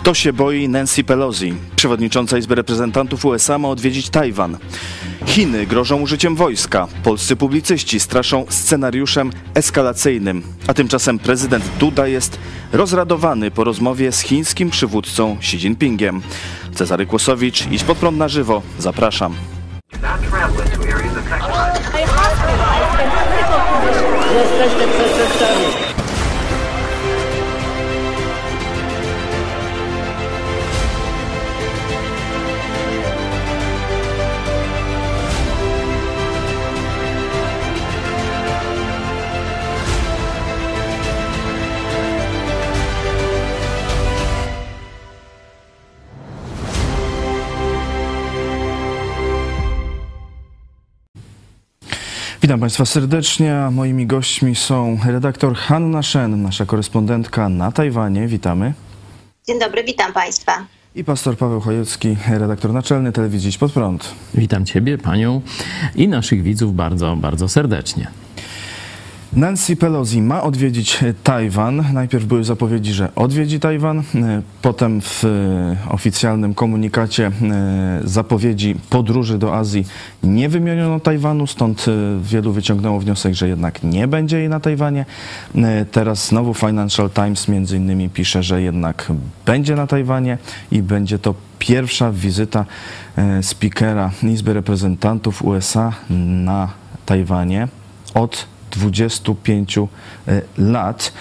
Kto się boi Nancy Pelosi? Przewodnicząca Izby Reprezentantów USA ma odwiedzić Tajwan. Chiny grożą użyciem wojska. Polscy publicyści straszą scenariuszem eskalacyjnym. A tymczasem prezydent Duda jest rozradowany po rozmowie z chińskim przywódcą Xi Jinpingiem. Cezary Kłosowicz, idź pod prąd na żywo. Zapraszam. Jesteście przestępcami. Witam Państwa serdecznie. a Moimi gośćmi są redaktor Hanna Shen, nasza korespondentka na Tajwanie. Witamy. Dzień dobry, witam Państwa. I pastor Paweł Chojecki, redaktor naczelny telewizji Pod Prąd. Witam Ciebie, Panią i naszych widzów bardzo, bardzo serdecznie. Nancy Pelosi ma odwiedzić Tajwan. Najpierw były zapowiedzi, że odwiedzi Tajwan. Potem w oficjalnym komunikacie e, zapowiedzi podróży do Azji nie wymieniono Tajwanu, stąd e, wielu wyciągnęło wniosek, że jednak nie będzie jej na Tajwanie. E, teraz znowu Financial Times między innymi pisze, że jednak będzie na Tajwanie i będzie to pierwsza wizyta speakera Izby Reprezentantów USA na Tajwanie od 25 e, lat.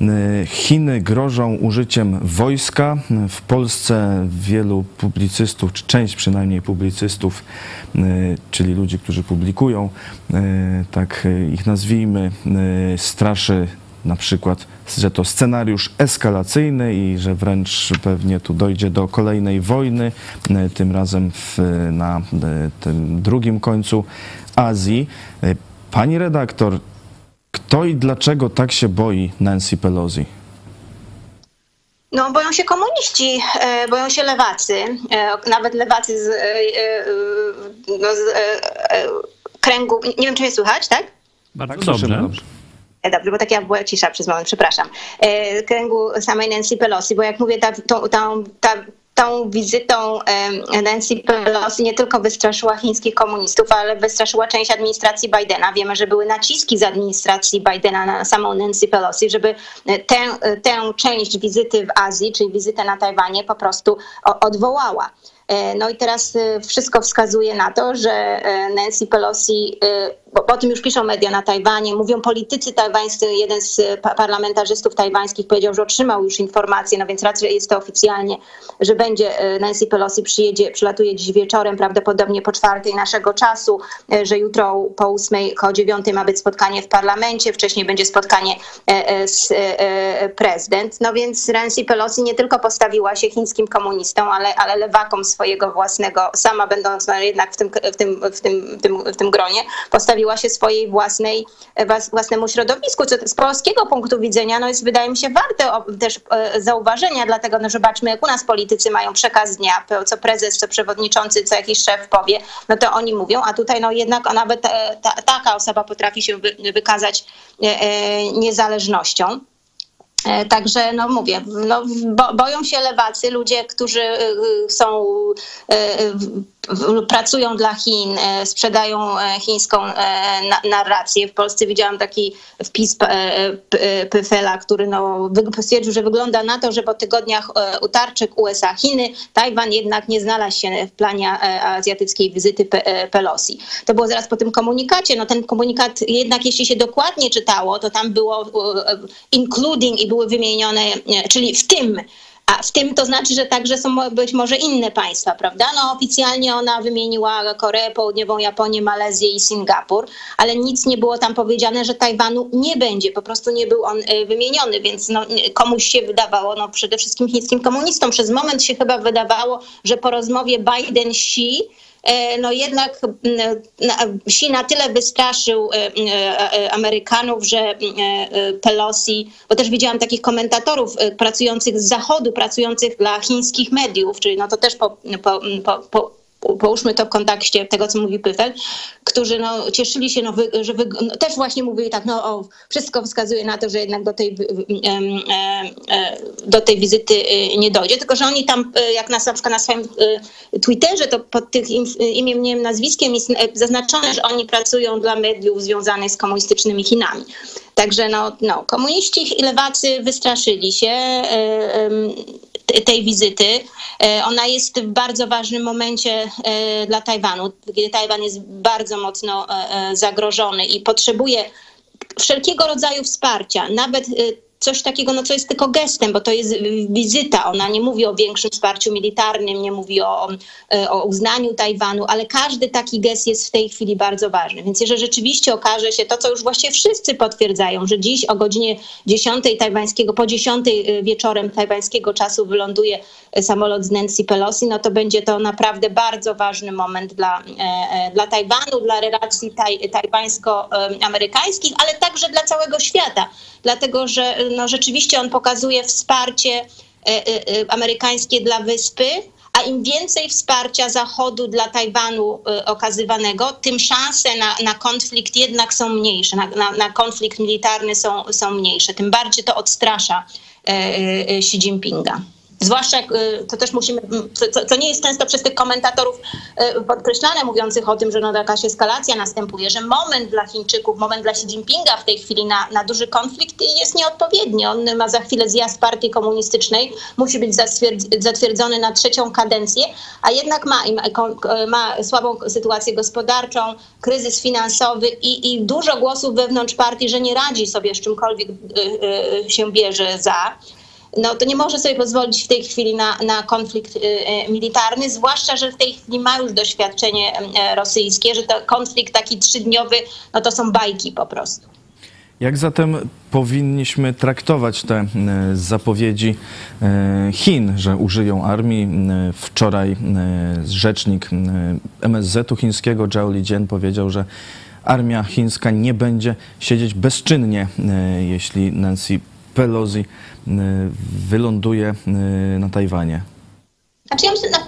E, Chiny grożą użyciem wojska. W Polsce wielu publicystów, czy część przynajmniej publicystów, e, czyli ludzi, którzy publikują, tak ich nazwijmy, straszy na przykład, że to scenariusz eskalacyjny i że wręcz pewnie tu dojdzie do kolejnej wojny, tym razem w, na tym drugim końcu Azji. Pani redaktor, kto i dlaczego tak się boi Nancy Pelosi? No, boją się komuniści, e, boją się lewacy, e, nawet lewacy z, e, no, z kręgu. Nie wiem, czy mnie słychać, tak? Bardzo tak, dobrze. dobrze. Dobrze, bo tak ja była cisza przez moment, przepraszam. Kręgu samej Nancy Pelosi, bo jak mówię, ta, ta, ta, tą wizytą Nancy Pelosi nie tylko wystraszyła chińskich komunistów, ale wystraszyła część administracji Bidena. Wiemy, że były naciski z administracji Bidena na samą Nancy Pelosi, żeby tę, tę część wizyty w Azji, czyli wizytę na Tajwanie po prostu odwołała. E, no i teraz e, wszystko wskazuje na to, że e, Nancy Pelosi, bo o tym już piszą media na Tajwanie, mówią politycy tajwańscy, jeden z parlamentarzystów tajwańskich powiedział, że otrzymał już informację, no więc raczej jest to oficjalnie, że będzie Nancy Pelosi przyjedzie, przylatuje dziś wieczorem, prawdopodobnie po czwartej naszego czasu, że jutro po ósmej, koło dziewiątej ma być spotkanie w parlamencie, wcześniej będzie spotkanie z prezydent. No więc Nancy Pelosi nie tylko postawiła się chińskim komunistom, ale, ale lewakom swojego własnego, sama będąc no jednak w tym, w tym, w tym, w tym, w tym gronie, postawiła się swojej własnej, własnemu środowisku, co z polskiego punktu widzenia no jest, wydaje mi się, warte też e, zauważenia, dlatego no, zobaczmy, jak u nas politycy mają przekaz dnia, co prezes, co przewodniczący, co jakiś szef powie, no to oni mówią, a tutaj no jednak nawet e, ta, taka osoba potrafi się wykazać e, niezależnością. E, także, no mówię, no, bo, boją się lewacy, ludzie, którzy y, y, są y, pracują dla Chin, e, sprzedają e, chińską narrację. W Polsce widziałam taki wpis Pyfela, który no, stwierdził, że wygląda na to, że po tygodniach utarczyk USA-Chiny Tajwan jednak nie znalazł się w planie azjatyckiej wizyty Pelosi. To było zaraz po tym komunikacie. No ten komunikat jednak jeśli się dokładnie czytało, to tam było including były wymienione, czyli w tym a w tym to znaczy, że także są być może inne państwa, prawda? No oficjalnie ona wymieniła Koreę Południową, Japonię, Malezję i Singapur, ale nic nie było tam powiedziane, że Tajwanu nie będzie. Po prostu nie był on y, wymieniony, więc no, komuś się wydawało, no przede wszystkim chińskim komunistom, przez moment się chyba wydawało, że po rozmowie Biden-Xi E, no jednak Xi na tyle wystraszył e, e, Amerykanów, że Pelosi, bo też widziałam takich komentatorów pracujących z zachodu, pracujących dla chińskich mediów, czyli no to też po, po, po, połóżmy to w kontekście tego, co mówi Pyfel, którzy no, cieszyli się, no, wy, że wy, no, też właśnie mówili tak, no o, wszystko wskazuje na to, że jednak do tej, e, do tej wizyty e, nie dojdzie, tylko że oni tam, e, jak na, na przykład na swoim Twitterze, to pod tych im, imieniem, nazwiskiem jest zaznaczone, że oni pracują dla mediów związanych z komunistycznymi Chinami. Także no, no, komuniści i lewacy wystraszyli się tej wizyty. E, Ona jest w bardzo ważnym momencie e, dla Tajwanu, kiedy Tajwan jest bardzo mocno e, zagrożony i potrzebuje wszelkiego rodzaju wsparcia, nawet coś takiego, no co jest tylko gestem, bo to jest wizyta. Ona nie mówi o większym wsparciu militarnym, nie mówi o, e, o uznaniu Tajwanu, ale każdy taki gest jest w tej chwili bardzo ważny. Więc jeżeli rzeczywiście okaże się to, co już właściwie wszyscy potwierdzają, że dziś o godzinie 10 tajwańskiego, po 10 wieczorem tajwańskiego czasu wyląduje e, samolot z Nancy Pelosi, no to będzie to naprawdę bardzo ważny moment dla, e, e, dla Tajwanu, dla relacji taj, tajwańsko-amerykańskich, ale także dla całego świata, dlatego że no, rzeczywiście on pokazuje wsparcie e, amerykańskie dla wyspy, a im więcej wsparcia Zachodu dla Tajwanu okazywanego, tym szanse na, na konflikt jednak są mniejsze, na, na, na konflikt militarny są, są mniejsze. Tym bardziej to odstrasza Xi Jinpinga. Zwłaszcza, jak, y, to też musimy, co- co, nie jest często przez tych komentatorów y, podkreślane, mówiących o tym, że no jakaś eskalacja następuje, że moment dla Chińczyków, moment dla Xi Jinpinga w tej chwili na, na duży konflikt jest nieodpowiedni. On ma za chwilę zjazd partii komunistycznej, musi być zatwierdz- zatwierdzony na trzecią kadencję, a jednak ma, ma, słabą sytuację gospodarczą, kryzys finansowy i, i dużo głosów wewnątrz partii, że nie radzi sobie z czymkolwiek y, się bierze za no to nie może sobie pozwolić w tej chwili na, na konflikt y, y, militarny, zwłaszcza, że w tej chwili ma już doświadczenie y, rosyjskie, że to konflikt taki trzydniowy, no to są bajki po prostu. Jak zatem powinniśmy traktować te zapowiedzi Chin, że użyją armii? Wczoraj rzecznik MSZ-u chińskiego Zhao Lijian powiedział, że armia chińska nie będzie siedzieć bezczynnie, jeśli Nancy Pelosi e, wyląduje e, na Tajwanie. Znaczy ja myślę, na,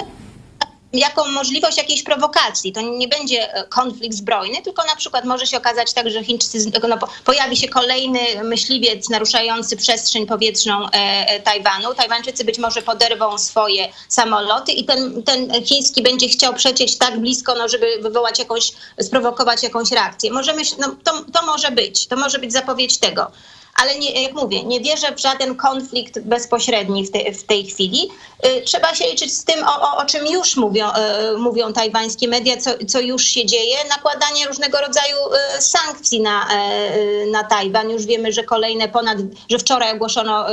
jako możliwość jakiejś prowokacji. To nie będzie e, konflikt zbrojny, tylko na przykład może się okazać tak, że Chińczycy, no, po- pojawi się kolejny myśliwiec naruszający przestrzeń powietrzną e, Tajwanu. Tajwańczycy być może poderwą swoje samoloty i ten, ten chiński będzie chciał przecieć tak blisko, no, żeby wywołać jakąś, sprowokować jakąś reakcję. Możemy, no, to, to może być, to może być zapowiedź tego. Ale nie, jak mówię, nie wierzę w żaden konflikt bezpośredni w, te, w tej chwili. Y, Trzeba się liczyć z tym, o, o, o czym już mówią, y, mówią tajwańskie media, co, co już się dzieje. Nakładanie różnego rodzaju y, sankcji na, y, na Tajwan. Już wiemy, że kolejne ponad, że wczoraj ogłoszono,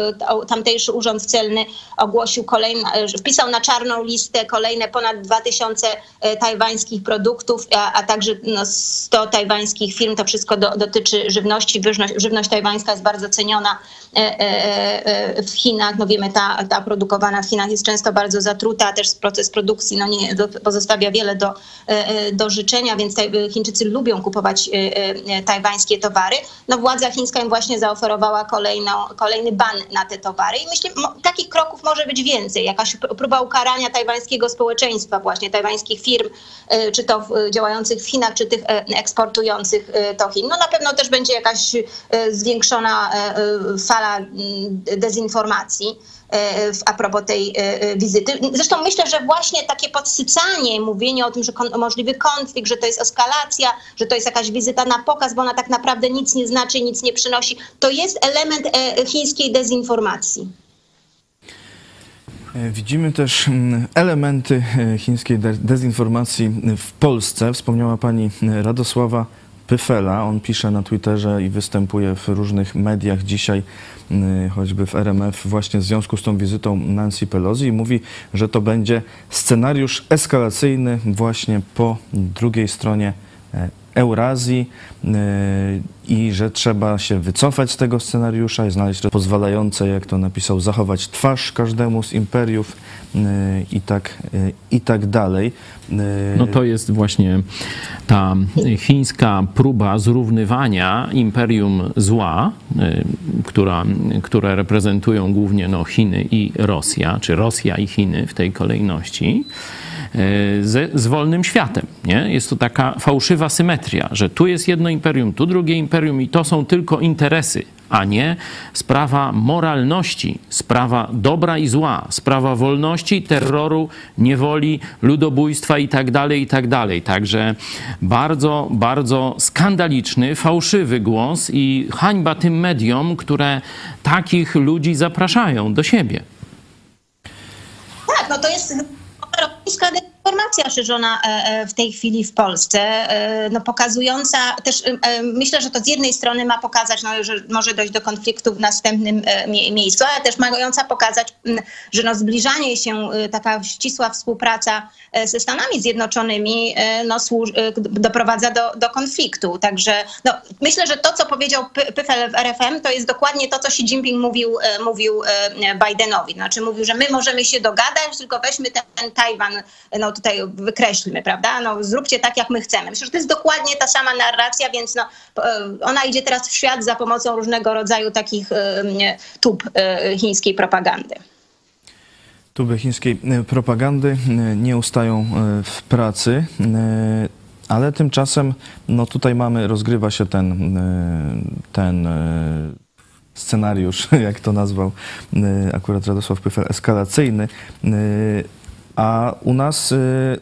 tamtejszy urząd celny ogłosił kolejne, że wpisał na czarną listę kolejne ponad 2000 y, tajwańskich produktów, a, a także no, 100 tajwańskich firm. To wszystko do, dotyczy żywności. Żywność, żywność tajwańska jest bardzo ceniona e, e, e, w Chinach. No wiemy, ta, ta produkowana w Chinach jest często bardzo zatruta, też proces produkcji no nie, pozostawia wiele do, do życzenia, więc Chińczycy lubią kupować tajwańskie towary. No władza chińska im właśnie zaoferowała kolejną, kolejny ban na te towary i myślę, takich kroków może być więcej. Jakaś pr- próba ukarania tajwańskiego społeczeństwa, właśnie tajwańskich firm, czy to działających w Chinach, czy tych eksportujących do Chin. No na pewno też będzie jakaś zwiększona e, e, fala mm, dezinformacji e, a propos tej wizyty. Zresztą myślę, że właśnie takie podsycanie, mówienie o tym, że kon, możliwy konflikt, że to jest eskalacja, że to jest jakaś wizyta na pokaz, bo ona tak naprawdę nic nie znaczy, nic nie przynosi, to jest element chińskiej dezinformacji. Widzimy też mm, elementy chińskiej de- dezinformacji w Polsce. Wspomniała pani Radosława Pyfela. On pisze na Twitterze i występuje w różnych mediach dzisiaj, mm, choćby w RMF, właśnie w związku z tą wizytą Nancy Pelosi i mówi, że to będzie scenariusz eskalacyjny właśnie po drugiej stronie e, Eurazji e, i że trzeba się wycofać z tego scenariusza i znaleźć pozwalające, jak to napisał, zachować twarz każdemu z imperiów e, i tak, e, i tak dalej. E, No to jest właśnie ta chińska próba zrównywania imperium zła, y, która, które reprezentują głównie no, Chiny i Rosja, czy Rosja i Chiny w tej kolejności. Ze, z wolnym światem. Nie? Jest to taka fałszywa symetria, że tu jest jedno imperium, tu drugie imperium i to są tylko interesy a nie sprawa moralności, sprawa dobra i zła, sprawa wolności, terroru, niewoli, ludobójstwa itd., tak dalej. Tak Także bardzo, bardzo skandaliczny, fałszywy głos i hańba tym mediom, które takich ludzi zapraszają do siebie. Tak, no to jest busca informacja szerzona e, e, w tej chwili w Polsce, e, no pokazująca też, myślę, że to z jednej strony ma pokazać, no, że może dojść do konfliktu w następnym miejscu, ale też mająca pokazać, że no, zbliżanie się, taka ścisła współpraca ze Stanami Zjednoczonymi no, doprowadza do, do konfliktu. Także no, myślę, że to, co powiedział Pyfel w RFM, to jest dokładnie to, co Xi Jinping mówił, mówił Bidenowi. Znaczy mówił, że my możemy się dogadać, tylko weźmy ten, Tajwan no, tutaj wykreślmy, prawda? No, zróbcie tak, jak my chcemy. Myślę, że to jest dokładnie ta sama narracja, więc no, e, ona idzie teraz w świat za pomocą różnego rodzaju takich e, tub e, chińskiej propagandy. Tuby chińskiej propagandy nie ustają w pracy, ale tymczasem no tutaj mamy, rozgrywa się ten, ten scenariusz, jak to nazwał akurat Radosław Pyfel, eskalacyjny. A u nas y,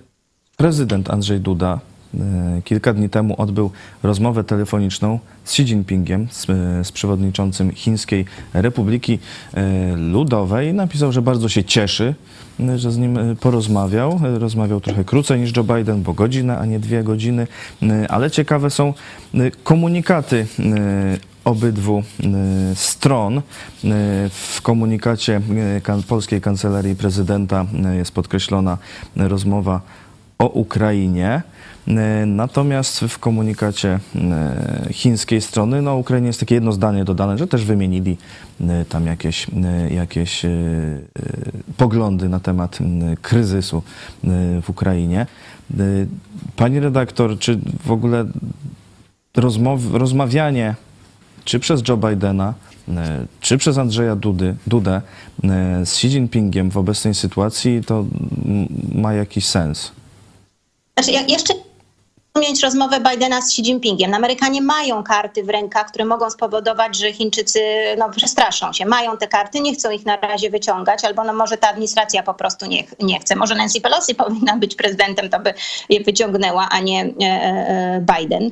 prezydent Andrzej Duda y, kilka dni temu odbył rozmowę telefoniczną z Xi Jinpingiem, z, z przewodniczącym Chińskiej Republiki y, Ludowej. Napisał, że bardzo się cieszy, że z nim porozmawiał. Rozmawiał trochę krócej niż Joe Biden, bo godzinę, a nie dwie godziny. Ale ciekawe są komunikaty obydwu y, stron. Y, w komunikacie y, polskiej kancelarii prezydenta jest podkreślona rozmowa o Ukrainie. Natomiast w komunikacie chińskiej strony, no Ukrainie jest takie jedno zdanie dodane, że też wymienili tam jakieś, jakieś poglądy na temat kryzysu w Ukrainie. Pani redaktor, czy w ogóle rozmow, rozmawianie czy przez Joe Bidena, e, czy przez Andrzeja Dudy, Dudę e, z Xi Jinpingiem w obecnej sytuacji, to ma jakiś sens? Znaczy, ja jeszcze mieć rozmowę Bidena z Xi Jinpingiem. Amerykanie mają karty w rękach, które mogą spowodować, że Chińczycy no, przestraszą się. Mają te karty, nie chcą ich na razie wyciągać, albo no, może ta administracja po prostu nie, nie chce. Może Nancy Pelosi powinna być prezydentem, to by je wyciągnęła, a nie e, e, Biden.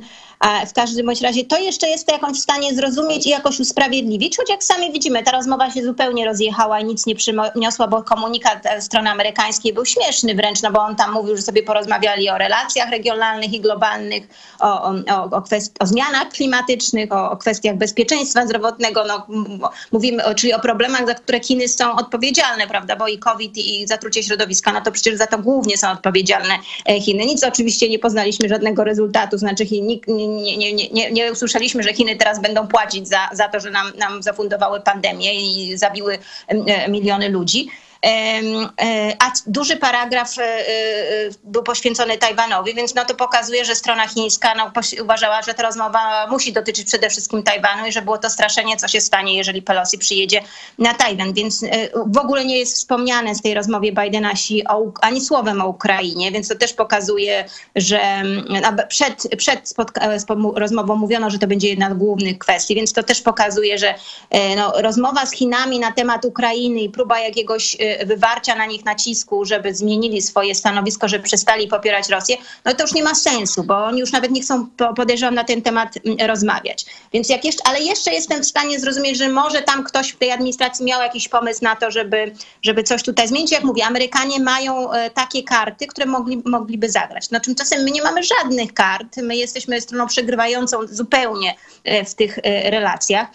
W każdym bądź razie to jeszcze jest jakąś w stanie zrozumieć i jakoś usprawiedliwić, choć jak sami widzimy, ta rozmowa się zupełnie rozjechała i nic nie przyniosła, bo komunikat e, strony amerykańskiej był śmieszny wręcz, no bo on tam mówił, że sobie porozmawiali o relacjach regionalnych i globalnych, o, o, o, kwest- o zmianach klimatycznych, o, o kwestiach bezpieczeństwa zdrowotnego, no, mówimy, czyli o problemach, za które Chiny są odpowiedzialne, prawda, bo i COVID i zatrucie środowiska, no to przecież za to głównie są odpowiedzialne e, Chiny. Nic oczywiście nie poznaliśmy żadnego rezultatu, znaczy nikt nie, nie, nie, nie, nie usłyszeliśmy, że Chiny teraz będą płacić za, za to, że nam, nam zafundowały pandemię i zabiły e, miliony ludzi. E, a duży paragraf e, e, był poświęcony Tajwanowi, więc no to pokazuje, że strona chińska no, uważała, że ta rozmowa musi dotyczyć przede wszystkim Tajwanu i że było to straszenie, co się stanie, jeżeli Pelosi przyjedzie na Tajwan. Więc w ogóle nie jest wspomniane z tej rozmowie Bidena ani słowem o Ukrainie, więc to też pokazuje, że przed, przed rozmową mówiono, że to będzie jedna z głównych kwestii, więc to też pokazuje, że no, rozmowa z Chinami na temat Ukrainy i próba jakiegoś wywarcia na nich nacisku, żeby zmienili swoje stanowisko, żeby przestali popierać Rosję, no to już nie ma sensu, bo oni już nawet nie chcą, podejrzewam, na ten temat mm, rozmawiać. Więc jak jeszcze, ale jeszcze jestem w stanie zrozumieć, że może tam ktoś w tej administracji miał jakiś pomysł na to, żeby, żeby coś tutaj zmienić. Jak mówię, Amerykanie mają e, takie karty, które mogli, mogliby zagrać. No tymczasem my nie mamy żadnych kart. My jesteśmy stroną przegrywającą zupełnie e, w tych e, relacjach.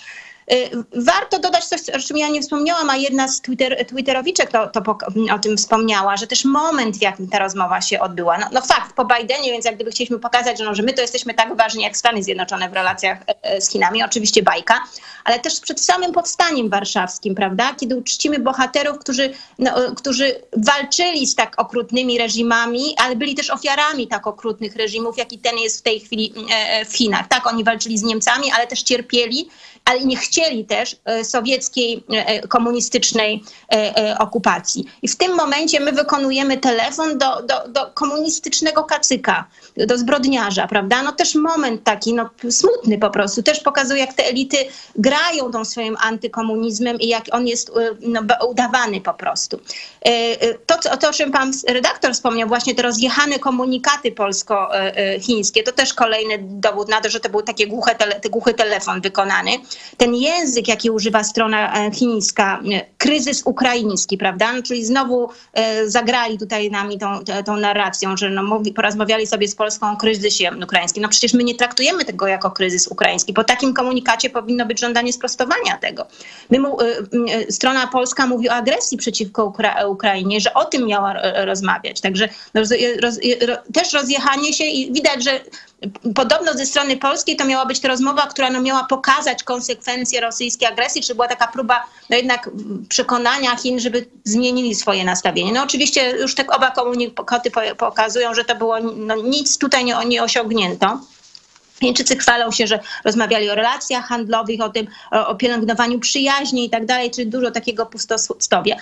Y, warto dodać coś, o czym ja nie wspomniałam, a jedna z Twitter, Twitterowiczek to, to o tym wspomniała, że też moment, w jakim ta rozmowa się odbyła. No, no fakt, po Bidenie, więc jak gdyby chcieliśmy pokazać, że, no, że my to jesteśmy tak ważni jak Stany Zjednoczone w relacjach e, e, z Chinami, oczywiście bajka, ale też przed samym powstaniem warszawskim, prawda, kiedy uczcimy bohaterów, którzy, no, którzy walczyli z tak okrutnymi reżimami, ale byli też ofiarami tak okrutnych reżimów, jaki ten jest w tej chwili e, w Chinach. Tak, oni walczyli z Niemcami, ale też cierpieli ale nie chcieli też e, sowieckiej, e, komunistycznej e, e, okupacji. I w tym momencie my wykonujemy telefon do, do, do komunistycznego kacyka, do zbrodniarza, prawda? No też moment taki, no smutny po prostu, też pokazuje, jak te elity grają tą swoim antykomunizmem i jak on jest no, udawany po prostu. To, to, o czym pan redaktor wspomniał, właśnie te rozjechane komunikaty polsko-chińskie, to też kolejny dowód na to, że to był taki głuche tele, głuchy telefon wykonany. Ten język, jaki używa strona e, chińska, e, kryzys ukraiński, prawda? No, czyli znowu e, zagrali tutaj nami tą, tą- narracją, że no, mówi, porozmawiali sobie z Polską o kryzysie ukraińskim. No przecież my nie traktujemy tego jako kryzys ukraiński. Po takim komunikacie powinno być żądanie sprostowania tego. My mu, strona polska mówi o agresji przeciwko Ukra- Ukrainie, że o tym miała rozmawiać. Także roz, roz, ro, też rozjechanie się i widać, że podobno ze strony polskiej to miała być ta rozmowa, która no miała pokazać konsekwencje rosyjskiej agresji, czy była taka próba no jednak przekonania Chin, żeby zmienili swoje nastawienie. No oczywiście już te oba komunikaty po- pokazują, że to było no, nic tutaj nie, nie osiągnięto. Chińczycy chwalą się, że rozmawiali o relacjach handlowych, o tym, o, o pielęgnowaniu przyjaźni i tak dalej, czyli dużo takiego pustosłowia,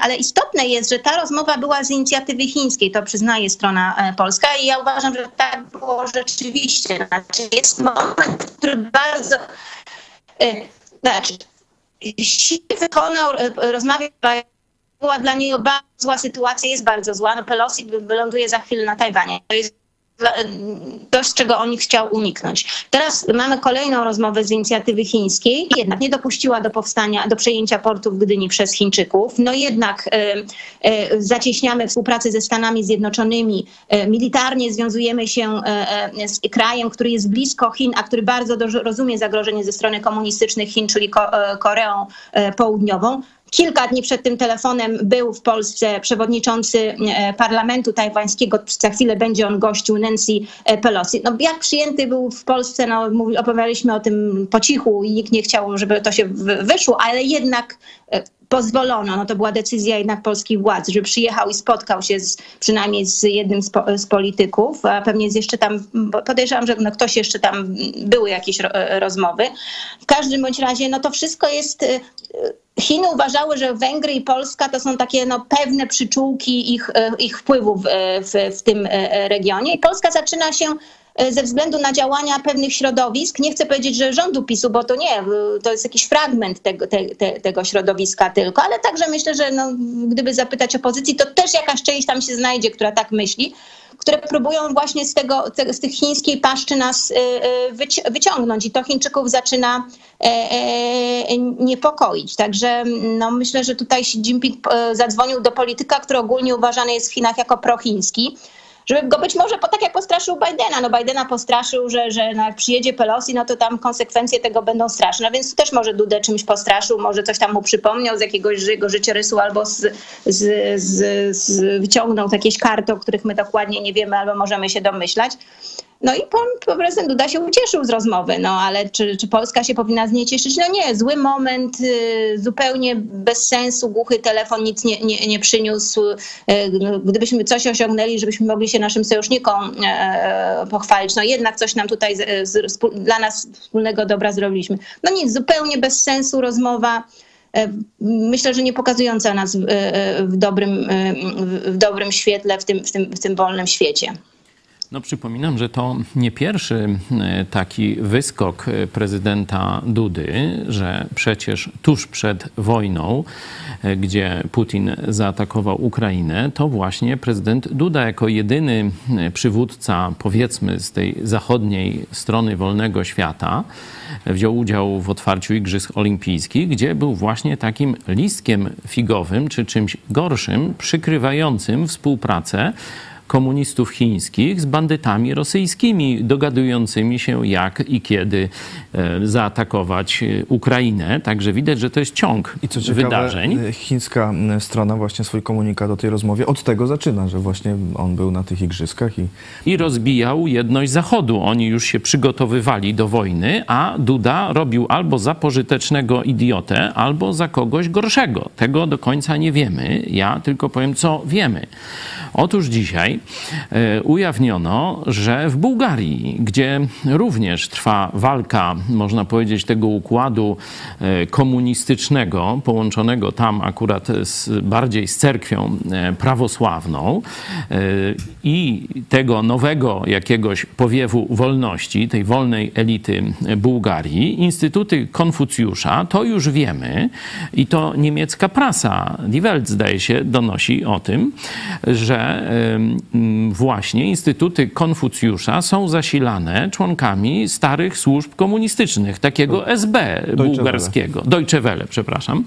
ale istotne jest, że ta rozmowa była z inicjatywy chińskiej, to przyznaje strona e, polska i ja uważam, że tak było rzeczywiście. Znaczy jest moment, który bardzo, e, znaczy, honor e, rozmawia była dla niej bardzo zła sytuacja, jest bardzo zła. No Pelosi wyląduje za chwilę na Tajwanie. To jest to, z czego on chciał uniknąć. Teraz mamy kolejną rozmowę z inicjatywy chińskiej. Jednak nie dopuściła do powstania, do przejęcia portu w Gdyni przez Chińczyków. No jednak zacieśniamy współpracę ze Stanami Zjednoczonymi. Militarnie związujemy się z krajem, który jest blisko Chin, a który bardzo rozumie zagrożenie ze strony komunistycznych Chin, czyli Ko- e, Koreą e, Południową. Kilka dni przed tym telefonem był w Polsce przewodniczący e, parlamentu tajwańskiego. Za chwilę będzie on gościł Nancy e, Pelosi. No, jak przyjęty był w Polsce, no, opowiadaliśmy o tym po cichu i nikt nie chciał, żeby to się wy- wyszło, ale jednak e, pozwolono. No, to była decyzja jednak polskich władz, żeby przyjechał i spotkał się z, przynajmniej z jednym z, po, z polityków, a pewnie jest jeszcze tam, podejrzewam, że no, ktoś jeszcze tam, były jakieś e, rozmowy. W każdym bądź razie, no to wszystko jest... e, Chiny uważały, że Węgry i Polska to są takie no, pewne przyczółki ich, e, ich wpływów w, w tym regionie. I Polska zaczyna się ze względu na działania pewnych środowisk, nie chcę powiedzieć, że rządu PiSu, bo to nie, e, to jest jakiś fragment tego, te, te, tego środowiska tylko, ale także myślę, że no, gdyby zapytać opozycji, to też jakaś część tam się znajdzie, która tak myśli, które próbują właśnie z, tego, te- z tych chińskiej paszczy nas e, e, wyci- wyciągnąć i to Chińczyków zaczyna e, e, niepokoić. Także no, myślę, że tutaj Xi Jinping e, zadzwonił do polityka, który ogólnie uważany jest w Chinach jako prochiński, żeby go być może po, tak jak postraszył Bidena. No Bidena postraszył, że, że no jak przyjedzie Pelosi, no to tam konsekwencje tego będą straszne. Więc też może Dudę czymś postraszył, może coś tam mu przypomniał z jakiegoś jego życiorysu albo z, z, z, z, wyciągnął jakieś karty, o których my dokładnie nie wiemy albo możemy się domyślać. No i pan prezydent Duda się ucieszył z rozmowy, no ale czy, czy Polska się powinna z niej cieszyć? No nie, zły moment, y, zupełnie bez sensu, głuchy telefon nic nie, nie, nie przyniósł. Y, Gdybyśmy coś osiągnęli, żebyśmy mogli się naszym sojusznikom e, pochwalić, no jednak coś nam tutaj z, z, dla nas wspólnego dobra zrobiliśmy. No nic, zupełnie bez sensu rozmowa. E, Myślę, że nie pokazująca nas w, e, w, dobrym, w dobrym świetle w tym, w, tym, w tym wolnym świecie. No przypominam, że to nie pierwszy e, taki wyskok e, prezydenta Dudy, że przecież tuż przed wojną, e, gdzie Putin zaatakował Ukrainę, to właśnie prezydent Duda jako jedyny przywódca, powiedzmy, z tej zachodniej strony wolnego świata, wziął udział w otwarciu Igrzysk Olimpijskich, gdzie był właśnie takim listkiem figowym, czy czymś gorszym, przykrywającym współpracę komunistów chińskich z bandytami rosyjskimi, dogadującymi się jak i kiedy e, zaatakować e, Ukrainę. Także widać, że to jest ciąg I co ciekawe, wydarzeń. y, chińska strona właśnie swój komunikat o tej rozmowie od tego zaczyna, że właśnie on był na tych igrzyskach i i rozbijał jedność Zachodu. Oni już się przygotowywali do wojny, a Duda robił albo za pożytecznego idiotę, albo za kogoś gorszego. Tego do końca nie wiemy. Ja tylko powiem, co wiemy. Otóż dzisiaj e, ujawniono, że w Bułgarii, gdzie również trwa walka, można powiedzieć, tego układu e, komunistycznego, połączonego tam akurat z, bardziej z cerkwią e, prawosławną i tego nowego jakiegoś powiewu wolności, tej wolnej elity Bułgarii, instytuty Konfucjusza, to już wiemy i to niemiecka prasa, Die Welt zdaje się, donosi o tym, że właśnie instytuty Konfucjusza są zasilane członkami starych służb komunistycznych, takiego SB bułgarskiego, Deutsche Welle, przepraszam.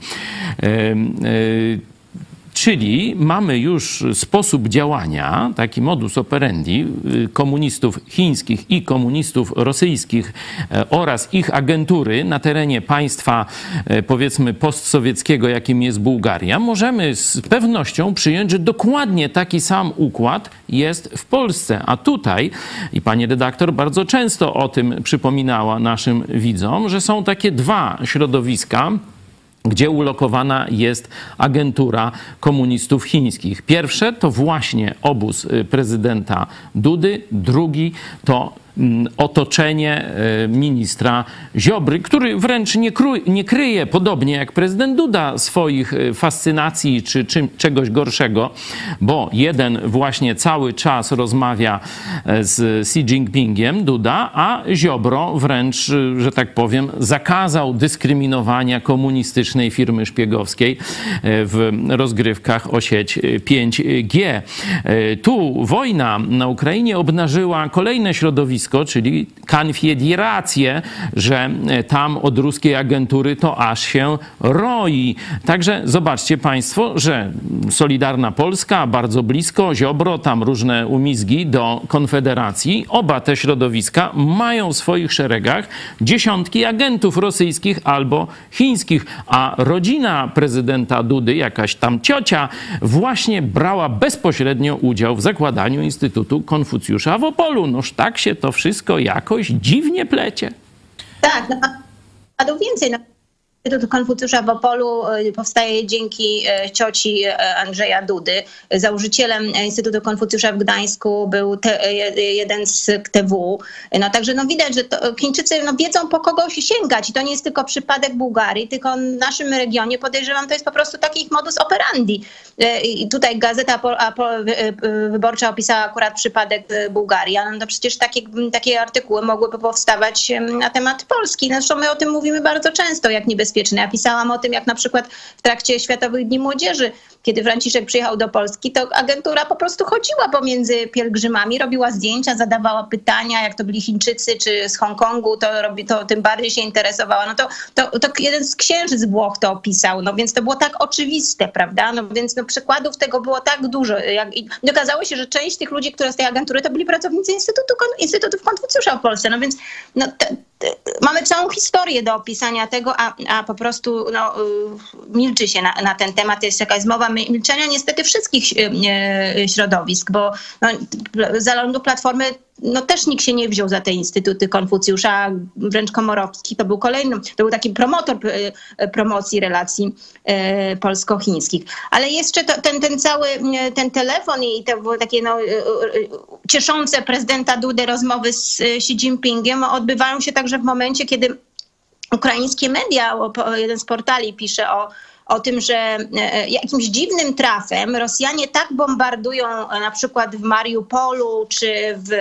Czyli mamy już sposób działania, taki modus operandi y, komunistów chińskich i komunistów rosyjskich e, oraz ich agentury na terenie państwa, e, powiedzmy, postsowieckiego, jakim jest Bułgaria. Możemy z pewnością przyjąć, że dokładnie taki sam układ jest w Polsce. A tutaj, i pani redaktor bardzo często o tym przypominała naszym widzom, że są takie dwa środowiska gdzie ulokowana jest agentura komunistów chińskich. Pierwsze to właśnie obóz y, prezydenta Dudy, drugi to otoczenie e, ministra Ziobry, który wręcz nie, nie, kryje, podobnie jak prezydent Duda, swoich e, fascynacji czy czym, czegoś gorszego, bo jeden właśnie cały czas rozmawia e, z Xi Jinpingiem, Duda, a Ziobro wręcz, że tak powiem, zakazał dyskryminowania komunistycznej firmy szpiegowskiej w rozgrywkach o sieć 5G. Tu wojna na Ukrainie obnażyła kolejne środowisko, czyli konfederację, że e, tam od ruskiej agentury to aż się roi. Także zobaczcie Państwo, że Solidarna Polska bardzo blisko, Ziobro, tam różne umizgi do Konfederacji. Oba te środowiska mają w swoich szeregach dziesiątki agentów rosyjskich albo chińskich, a rodzina prezydenta Dudy, jakaś tam ciocia, właśnie brała bezpośrednio udział w zakładaniu Instytutu Konfucjusza w Opolu. Noż tak się to wszystko jakoś dziwnie plecie. Tak, no, a do więcej. Instytut Konfucjusza w Opolu y, powstaje dzięki y, cioci y, Andrzeja Dudy. Założycielem Instytutu Konfucjusza w Gdańsku był te, jeden z KTW. No, także no, widać, że to, Chińczycy no, wiedzą po kogo się sięgać i to nie jest tylko przypadek Bułgarii, tylko w naszym regionie podejrzewam, to jest po prostu taki ich modus operandi. I tutaj Gazeta Wyborcza opisała akurat przypadek Bułgarii, ale no, przecież takie, takie artykuły mogłyby powstawać na temat Polski. Zresztą my o tym mówimy bardzo często, jak niebezpieczne bezpieczne. Ja pisałam o tym, jak na przykład w trakcie Światowych Dni Młodzieży, kiedy Franciszek przyjechał do Polski, to agentura po prostu chodziła pomiędzy pielgrzymami, robiła zdjęcia, zadawała pytania, jak to byli Chińczycy czy z Hongkongu, to, robi, to tym bardziej się interesowała. No to, to, to jeden z księży z Włoch to opisał, no więc to było tak oczywiste, prawda? No więc no, przykładów tego było tak dużo. Jak, I okazało się, że część tych ludzi, które z tej agentury, to byli pracownicy Instytutu, Instytutów Konfucjusza w Polsce. No więc no, mamy całą historię do opisania tego, a, a po prostu no, y, milczy się na, na ten temat. Jest jakaś mowa milczenia niestety wszystkich y, y, środowisk, bo no, zarządu Platformy no też nikt się nie wziął za te instytuty Konfucjusza, wręcz Komorowski to był kolejny, to był taki promotor promocji relacji polsko-chińskich. Ale jeszcze to, ten, ten cały, ten telefon i te takie no, cieszące prezydenta Dudę rozmowy z Xi Jinpingiem odbywają się także w momencie, kiedy ukraińskie media, jeden z portali pisze o o tym, że e, jakimś dziwnym trafem Rosjanie tak bombardują e, na przykład w Mariupolu czy w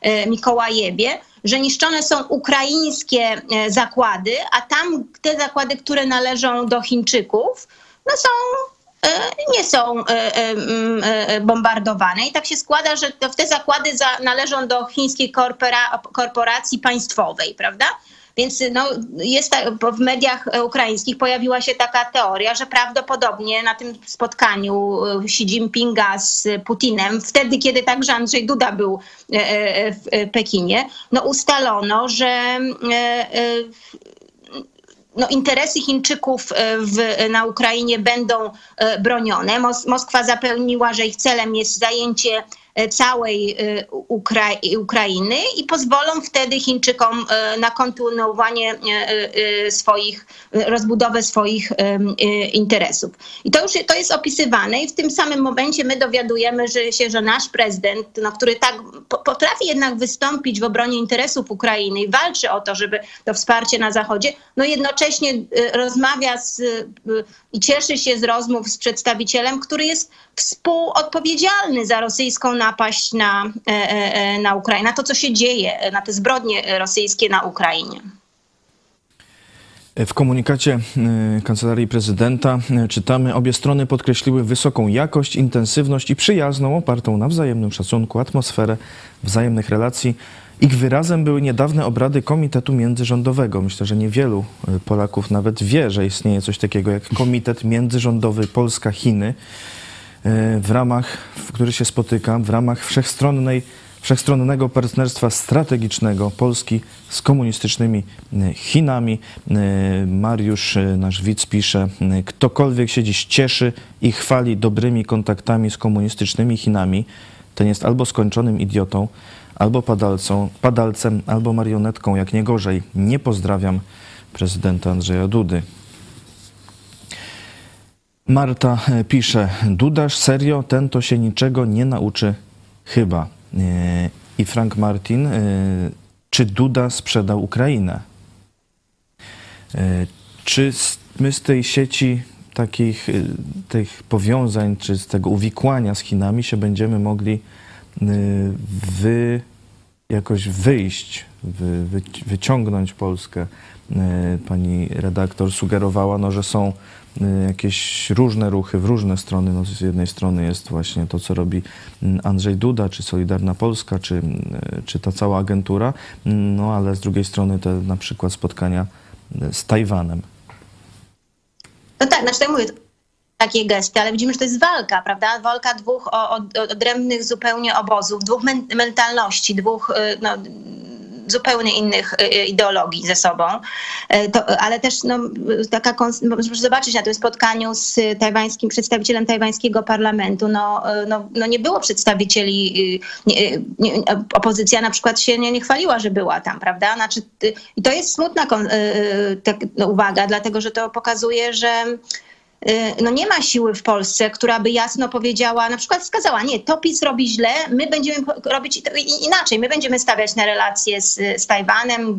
e, Mikołajewie, że niszczone są ukraińskie zakłady, a tam te zakłady, które należą do Chińczyków, no są nie są bombardowane. I tak się składa, że te zakłady należą do chińskiej korporacji państwowej, prawda? Więc no, jest w mediach ukraińskich pojawiła się taka teoria, że prawdopodobnie na tym spotkaniu e, Xi Jinpinga z Putinem, wtedy kiedy także Andrzej Duda był e, e, w Pekinie, no ustalono, że no, interesy Chińczyków w, na Ukrainie będą bronione. Mos Moskwa zapewniła, że ich celem jest zajęcie e, całej e, Ukra- Ukrainy i pozwolą wtedy Chińczykom e, na kontynuowanie e, e, swoich, rozbudowę swoich e, interesów. I to już to jest opisywane i w tym samym momencie my dowiadujemy że się, że nasz prezydent, no, który tak po- potrafi jednak wystąpić w obronie interesów Ukrainy i walczy o to, żeby to wsparcie na Zachodzie, no jednocześnie e, rozmawia z, e, i cieszy się z rozmów z przedstawicielem, który jest współodpowiedzialny za rosyjską napaść na, e, e, e, na Ukrainę, na to, co się dzieje, na te zbrodnie rosyjskie na Ukrainie. W komunikacie Kancelarii Prezydenta czytamy, obie strony podkreśliły wysoką jakość, intensywność i przyjazną, opartą na wzajemnym szacunku, atmosferę wzajemnych relacji. Ich wyrazem były niedawne obrady Komitetu Międzyrządowego. Myślę, że niewielu y, Polaków nawet wie, że istnieje coś takiego jak Komitet Międzyrządowy Polska-Chiny, y, w ramach, w który się spotyka, w ramach wszechstronnej wszechstronnego partnerstwa strategicznego Polski z komunistycznymi y, Chinami. Mariusz, nasz widz, pisze, ktokolwiek się dziś cieszy i chwali dobrymi kontaktami z komunistycznymi Chinami, ten jest albo skończonym idiotą, albo padalcą, padalcem, albo marionetką, jak nie gorzej. Nie pozdrawiam prezydenta Andrzeja Dudy. Marta e, pisze, Dudasz, serio, ten to się niczego nie nauczy chyba. E, I Frank Martin, e, czy Duda sprzedał Ukrainę? Czy my z tej sieci takich tych powiązań, czy z tego uwikłania z Chinami się będziemy mogli wy, jakoś wyjść, wy, wy, wyciągnąć Polskę? E, Pani redaktor sugerowała, no, że są e, jakieś różne ruchy w różne strony. No, z jednej strony jest właśnie to, co robi Andrzej Duda, czy Solidarna Polska, czy, czy ta cała agentura, no ale z drugiej strony te na przykład spotkania e, z Tajwanem. No tak, znaczy tak mówię, takie gesty, ale widzimy, że to jest walka, prawda? Walka dwóch odrębnych zupełnie obozów, dwóch men- mentalności, dwóch y, no, zupełnie innych y, ideologii ze sobą. Y, To, ale też no, taka, no, proszę zobaczyć na tym spotkaniu z tajwańskim przedstawicielem tajwańskiego parlamentu, no, y, no, no nie było przedstawicieli, y, nie, y, nie, opozycja na przykład się nie, nie chwaliła, że była tam, prawda? Znaczy, y, I to jest smutna y, y, no, uwaga, dlatego że to pokazuje, że y, no nie ma siły w Polsce, która by jasno powiedziała, na przykład wskazała, nie, to PiS robi źle, my będziemy robić inaczej, my będziemy stawiać na relacje z, z Tajwanem,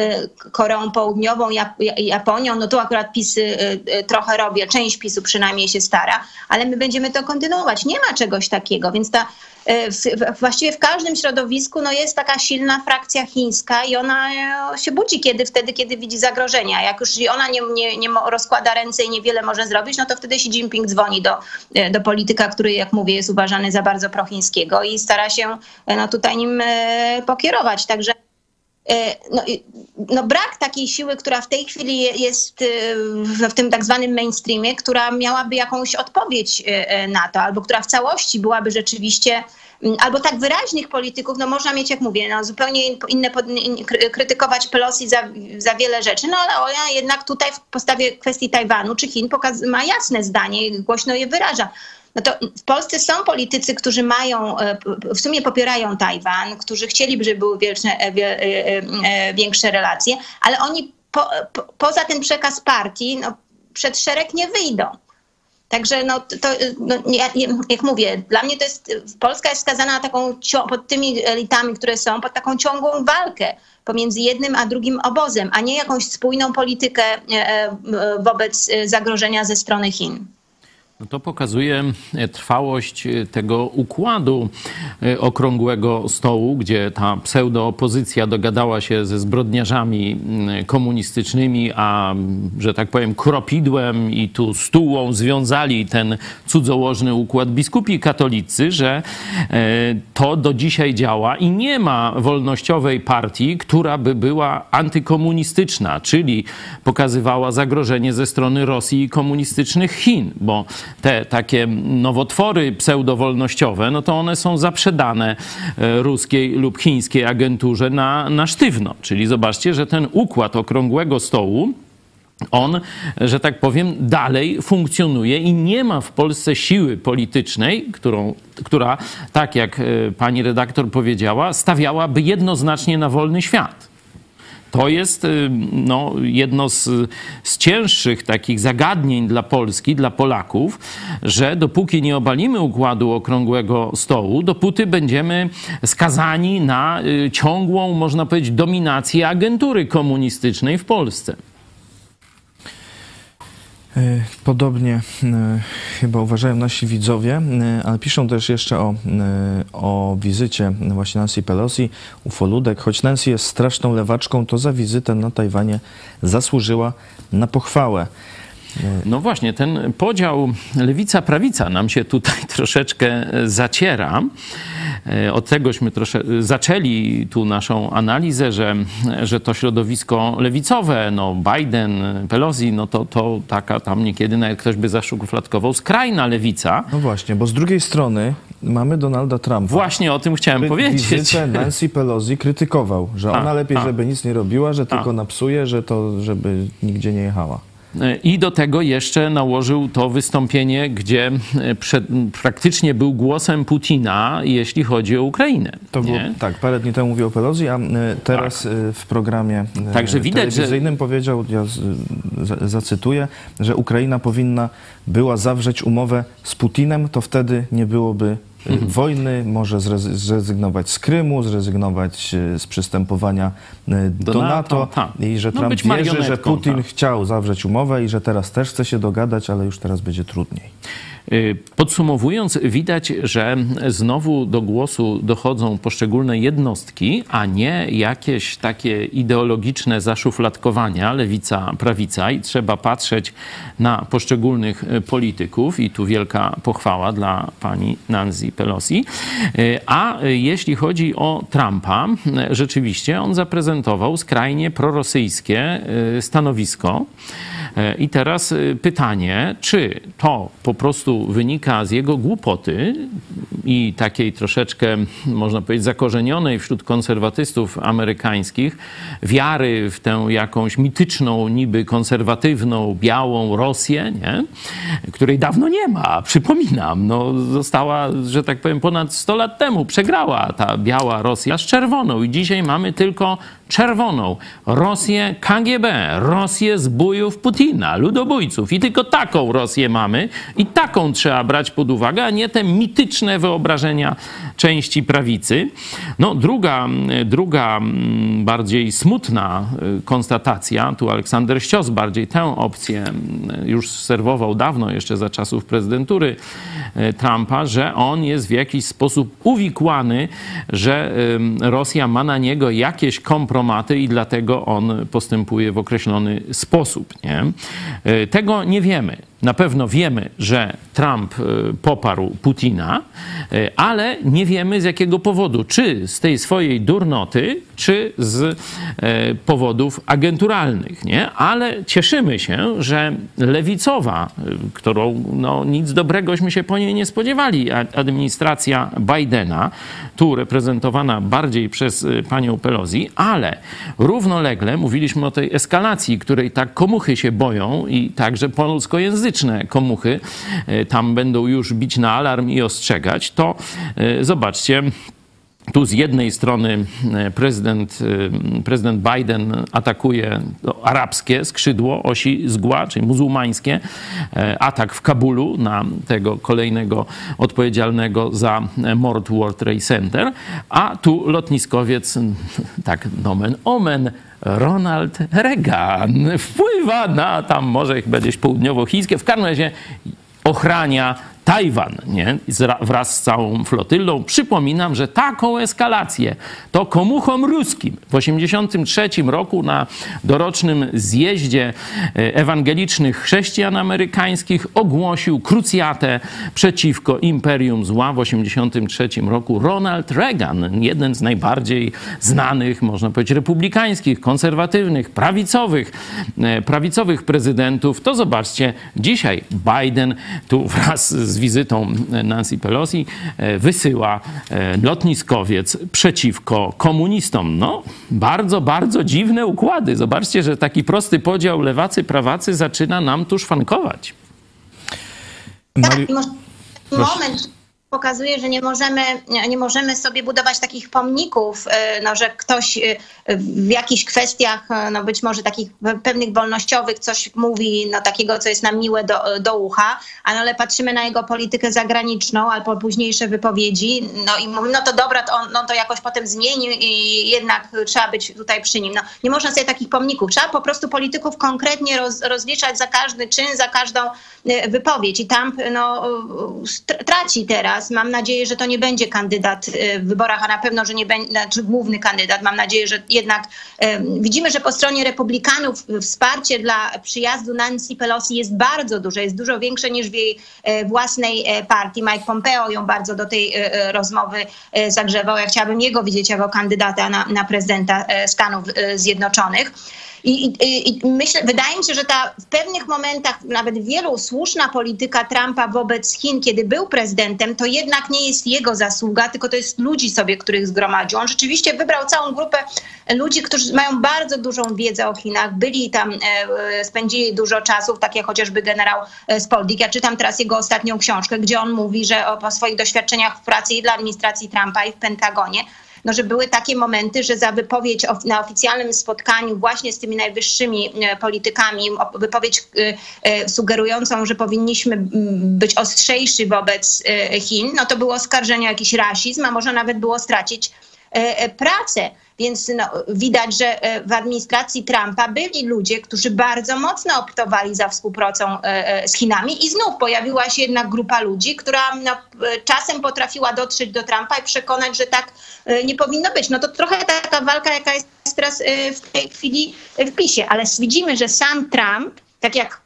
y, Koreą Południową, Jap- Japonią, no tu akurat PiS y, y, trochę robi, część PiSu przynajmniej się stara, ale my będziemy to kontynuować. Nie ma czegoś takiego, więc ta y, w, w, właściwie w każdym środowisku no, jest taka silna frakcja chińska i ona e, się budzi kiedy, wtedy, kiedy widzi zagrożenia. Jak już ona nie, nie, nie rozkłada ręce i niewiele może zrobić, no to wtedy Xi Jinping dzwoni do, e, do polityka, który, jak mówię, jest uważany za bardzo prochińskiego i stara się e, no, tutaj nim e, pokierować. Także E, no, i- no brak takiej siły, która w tej chwili je- jest e, w, tym tak zwanym mainstreamie, która miałaby jakąś odpowiedź e, e, na to, albo która w całości byłaby rzeczywiście, albo tak wyraźnych polityków, no można mieć, jak mówię, no zupełnie in- inne, krytykować Pelosi za, za wiele rzeczy, no ale ona jednak tutaj w postawie kwestii Tajwanu czy Chin ma jasne zdanie i głośno je wyraża. No to w Polsce są politycy, którzy mają, e, w sumie popierają Tajwan, którzy chcieliby, żeby były większe, e, e, większe relacje, ale oni po, po, poza ten przekaz partii no, przed szereg nie wyjdą. Także no, to, no, ja, jak mówię, dla mnie to jest, Polska jest skazana na taką, pod tymi elitami, które są, pod taką ciągłą walkę pomiędzy jednym a drugim obozem, a nie jakąś spójną politykę wobec zagrożenia ze strony Chin. No to pokazuje e, trwałość e, tego układu e, okrągłego stołu, gdzie ta pseudoopozycja dogadała się ze zbrodniarzami mm, komunistycznymi, a mm, że tak powiem kropidłem i tu stułą związali ten cudzołożny układ biskupi katolicy, że to do dzisiaj działa i nie ma wolnościowej partii, która by była antykomunistyczna, czyli pokazywała zagrożenie ze strony Rosji i komunistycznych Chin, bo te takie nowotwory pseudowolnościowe, no to one są zaprzedane e, ruskiej lub chińskiej agenturze na, na sztywno. Czyli zobaczcie, że ten układ okrągłego stołu on, że tak powiem, dalej funkcjonuje i nie ma w Polsce siły politycznej, którą, która, tak jak e, pani redaktor powiedziała, stawiałaby jednoznacznie na wolny świat. To jest y, no, jedno z, z cięższych takich zagadnień dla Polski, dla Polaków, że dopóki nie obalimy układu okrągłego stołu, dopóty będziemy skazani na y, ciągłą, można powiedzieć, dominację agentury komunistycznej w Polsce. E, Podobnie e, chyba uważają nasi widzowie, e, ale piszą też jeszcze o, o wizycie właśnie Nancy Pelosi, ufoludek. Choć Nancy jest straszną lewaczką, to za wizytę na Tajwanie zasłużyła na pochwałę. No właśnie, ten podział lewica-prawica nam się tutaj troszeczkę zaciera. E, Od tegośmy trosze, zaczęli tu naszą analizę, że, że to środowisko lewicowe, no Biden, Pelosi, no to, to taka tam niekiedy nawet ktoś by zaszufladkował skrajna lewica. No właśnie, bo z drugiej strony mamy Donalda Trumpa. Właśnie o tym chciałem który powiedzieć. Wizytę Nancy Pelosi krytykował, że A, ona lepiej, a. żeby nic nie robiła, że tylko napsuje, że to, żeby nigdzie nie jechała. I do tego jeszcze nałożył to wystąpienie, gdzie e, przed, praktycznie był głosem Putina, jeśli chodzi o Ukrainę. To było, tak, parę dni temu mówił o Pelosi, a e, teraz e, w programie Także widać, że- telewizyjnym powiedział, ja zacytuję, że Ukraina powinna była zawrzeć umowę z Putinem, to wtedy nie byłoby Mhm. wojny, może zrezy- zrezygnować z Krymu, zrezygnować e, z przystępowania e, do, Do NATO, NATO, tak. i że No, Trump wierzy, że Putin tak. chciał zawrzeć umowę i że teraz też chce się dogadać, ale już teraz będzie trudniej. Y, Podsumowując, widać, że znowu do głosu dochodzą poszczególne jednostki, a nie jakieś takie ideologiczne zaszufladkowania lewica, prawica i trzeba patrzeć na poszczególnych polityków i tu wielka pochwała dla pani Nancy Pelosi. Y, A jeśli chodzi o Trumpa, rzeczywiście on zaprezentował skrajnie prorosyjskie y, stanowisko. E, I teraz y, pytanie, czy to po prostu wynika z jego głupoty i takiej troszeczkę, można powiedzieć, zakorzenionej wśród konserwatystów amerykańskich wiary w tę jakąś mityczną, niby konserwatywną, białą Rosję, nie? której dawno nie ma. Przypominam, no, została, że tak powiem, ponad 100 lat temu przegrała ta biała Rosja z czerwoną i dzisiaj mamy tylko czerwoną Rosję KGB, Rosję zbójów Putina, ludobójców. I tylko taką Rosję mamy i taką trzeba brać pod uwagę, a nie te mityczne wyobrażenia części prawicy. No, druga, druga mm, bardziej smutna y, konstatacja, tu Aleksander Ścios bardziej tę opcję mm, już serwował dawno, jeszcze za czasów prezydentury y, Trumpa, że on jest w jakiś sposób uwikłany, że ym, Rosja ma na niego jakieś kompromaty i dlatego on postępuje w określony sposób. Nie? Y, Tego nie wiemy. Na pewno wiemy, że Trump y, poparł Putina, y, ale nie wiemy z jakiego powodu. Czy z tej swojej durnoty, czy z y, powodów agenturalnych. Nie? Ale cieszymy się, że lewicowa, którą no, nic dobregośmy się po niej nie spodziewali, administracja Bidena, tu reprezentowana bardziej przez panią Pelosi, ale równolegle mówiliśmy o tej eskalacji, której tak komuchy się boją i także polskojęzyczne komuchy y, tam będą już bić na alarm i ostrzegać, to y, zobaczcie, tu z jednej strony e, prezydent, e, prezydent Biden atakuje arabskie skrzydło osi zgła, czyli muzułmańskie. E, Atak w Kabulu na tego kolejnego odpowiedzialnego za mord World Trade Center. A tu lotniskowiec, tak nomen omen, Ronald Reagan wpływa na tam może gdzieś południowochińskie. W każdym razie ochrania Tajwan nie? Wraz z całą flotyllą. Przypominam, że taką eskalację to komuchom ruskim w 1983 roku na dorocznym zjeździe e, ewangelicznych chrześcijan amerykańskich ogłosił krucjatę przeciwko Imperium Zła w 1983 roku Ronald Reagan, jeden z najbardziej znanych, można powiedzieć, republikańskich, konserwatywnych, prawicowych, e, prawicowych prezydentów. To zobaczcie, dzisiaj Biden tu wraz z z wizytą Nancy Pelosi e, wysyła e, lotniskowiec przeciwko komunistom. No, bardzo, bardzo dziwne układy. Zobaczcie, że taki prosty podział lewacy-prawacy zaczyna nam tu szwankować. Mari- Tak, i może moment pokazuje, że nie możemy, nie możemy sobie budować takich pomników, e, no, że ktoś e, w jakichś kwestiach, e, no być może takich pewnych wolnościowych coś mówi, no takiego, co jest nam miłe do, do ucha, no, ale patrzymy na jego politykę zagraniczną albo późniejsze wypowiedzi, no i mówimy, no to dobra, to on no, to jakoś potem zmieni i jednak trzeba być tutaj przy nim. No, nie można sobie takich pomników, trzeba po prostu polityków konkretnie roz, rozliczać za każdy czyn, za każdą wypowiedź i Trump no, traci teraz. Mam nadzieję, że to nie będzie kandydat e, w wyborach, a na pewno, że nie będzie, znaczy główny kandydat. Mam nadzieję, że jednak e, widzimy, że po stronie republikanów wsparcie dla przyjazdu Nancy Pelosi jest bardzo duże, jest dużo większe niż w jej e, własnej partii. Mike Pompeo ją bardzo do tej rozmowy zagrzewał. Ja chciałabym jego widzieć jako kandydata na, na prezydenta Stanów Zjednoczonych. I, i, I myślę, wydaje mi się, że ta w pewnych momentach nawet wielu słuszna polityka Trumpa wobec Chin, kiedy był prezydentem, to jednak nie jest jego zasługa, tylko to jest ludzi sobie, których zgromadził. On rzeczywiście wybrał całą grupę ludzi, którzy mają bardzo dużą wiedzę o Chinach, byli tam, e, spędzili dużo czasu, tak jak chociażby generał e, Spoldik. Ja czytam teraz jego ostatnią książkę, gdzie on mówi, że o, o swoich doświadczeniach w pracy i dla administracji Trumpa i w Pentagonie, no, że były takie momenty, że za wypowiedź na oficjalnym spotkaniu właśnie z tymi najwyższymi e, politykami, wypowiedź e, e, sugerującą, że powinniśmy być ostrzejsi wobec Chin, no to było oskarżenie o jakiś rasizm, a może nawet było stracić pracę. Więc no, widać, że e, w administracji Trumpa byli ludzie, którzy bardzo mocno optowali za współpracą e, e, z Chinami i znów pojawiła się jednak grupa ludzi, która no, czasem potrafiła dotrzeć do Trumpa i przekonać, że tak nie powinno być. No to trochę taka walka, jaka jest teraz w tej chwili w PiSie, ale widzimy, że sam Trump, tak jak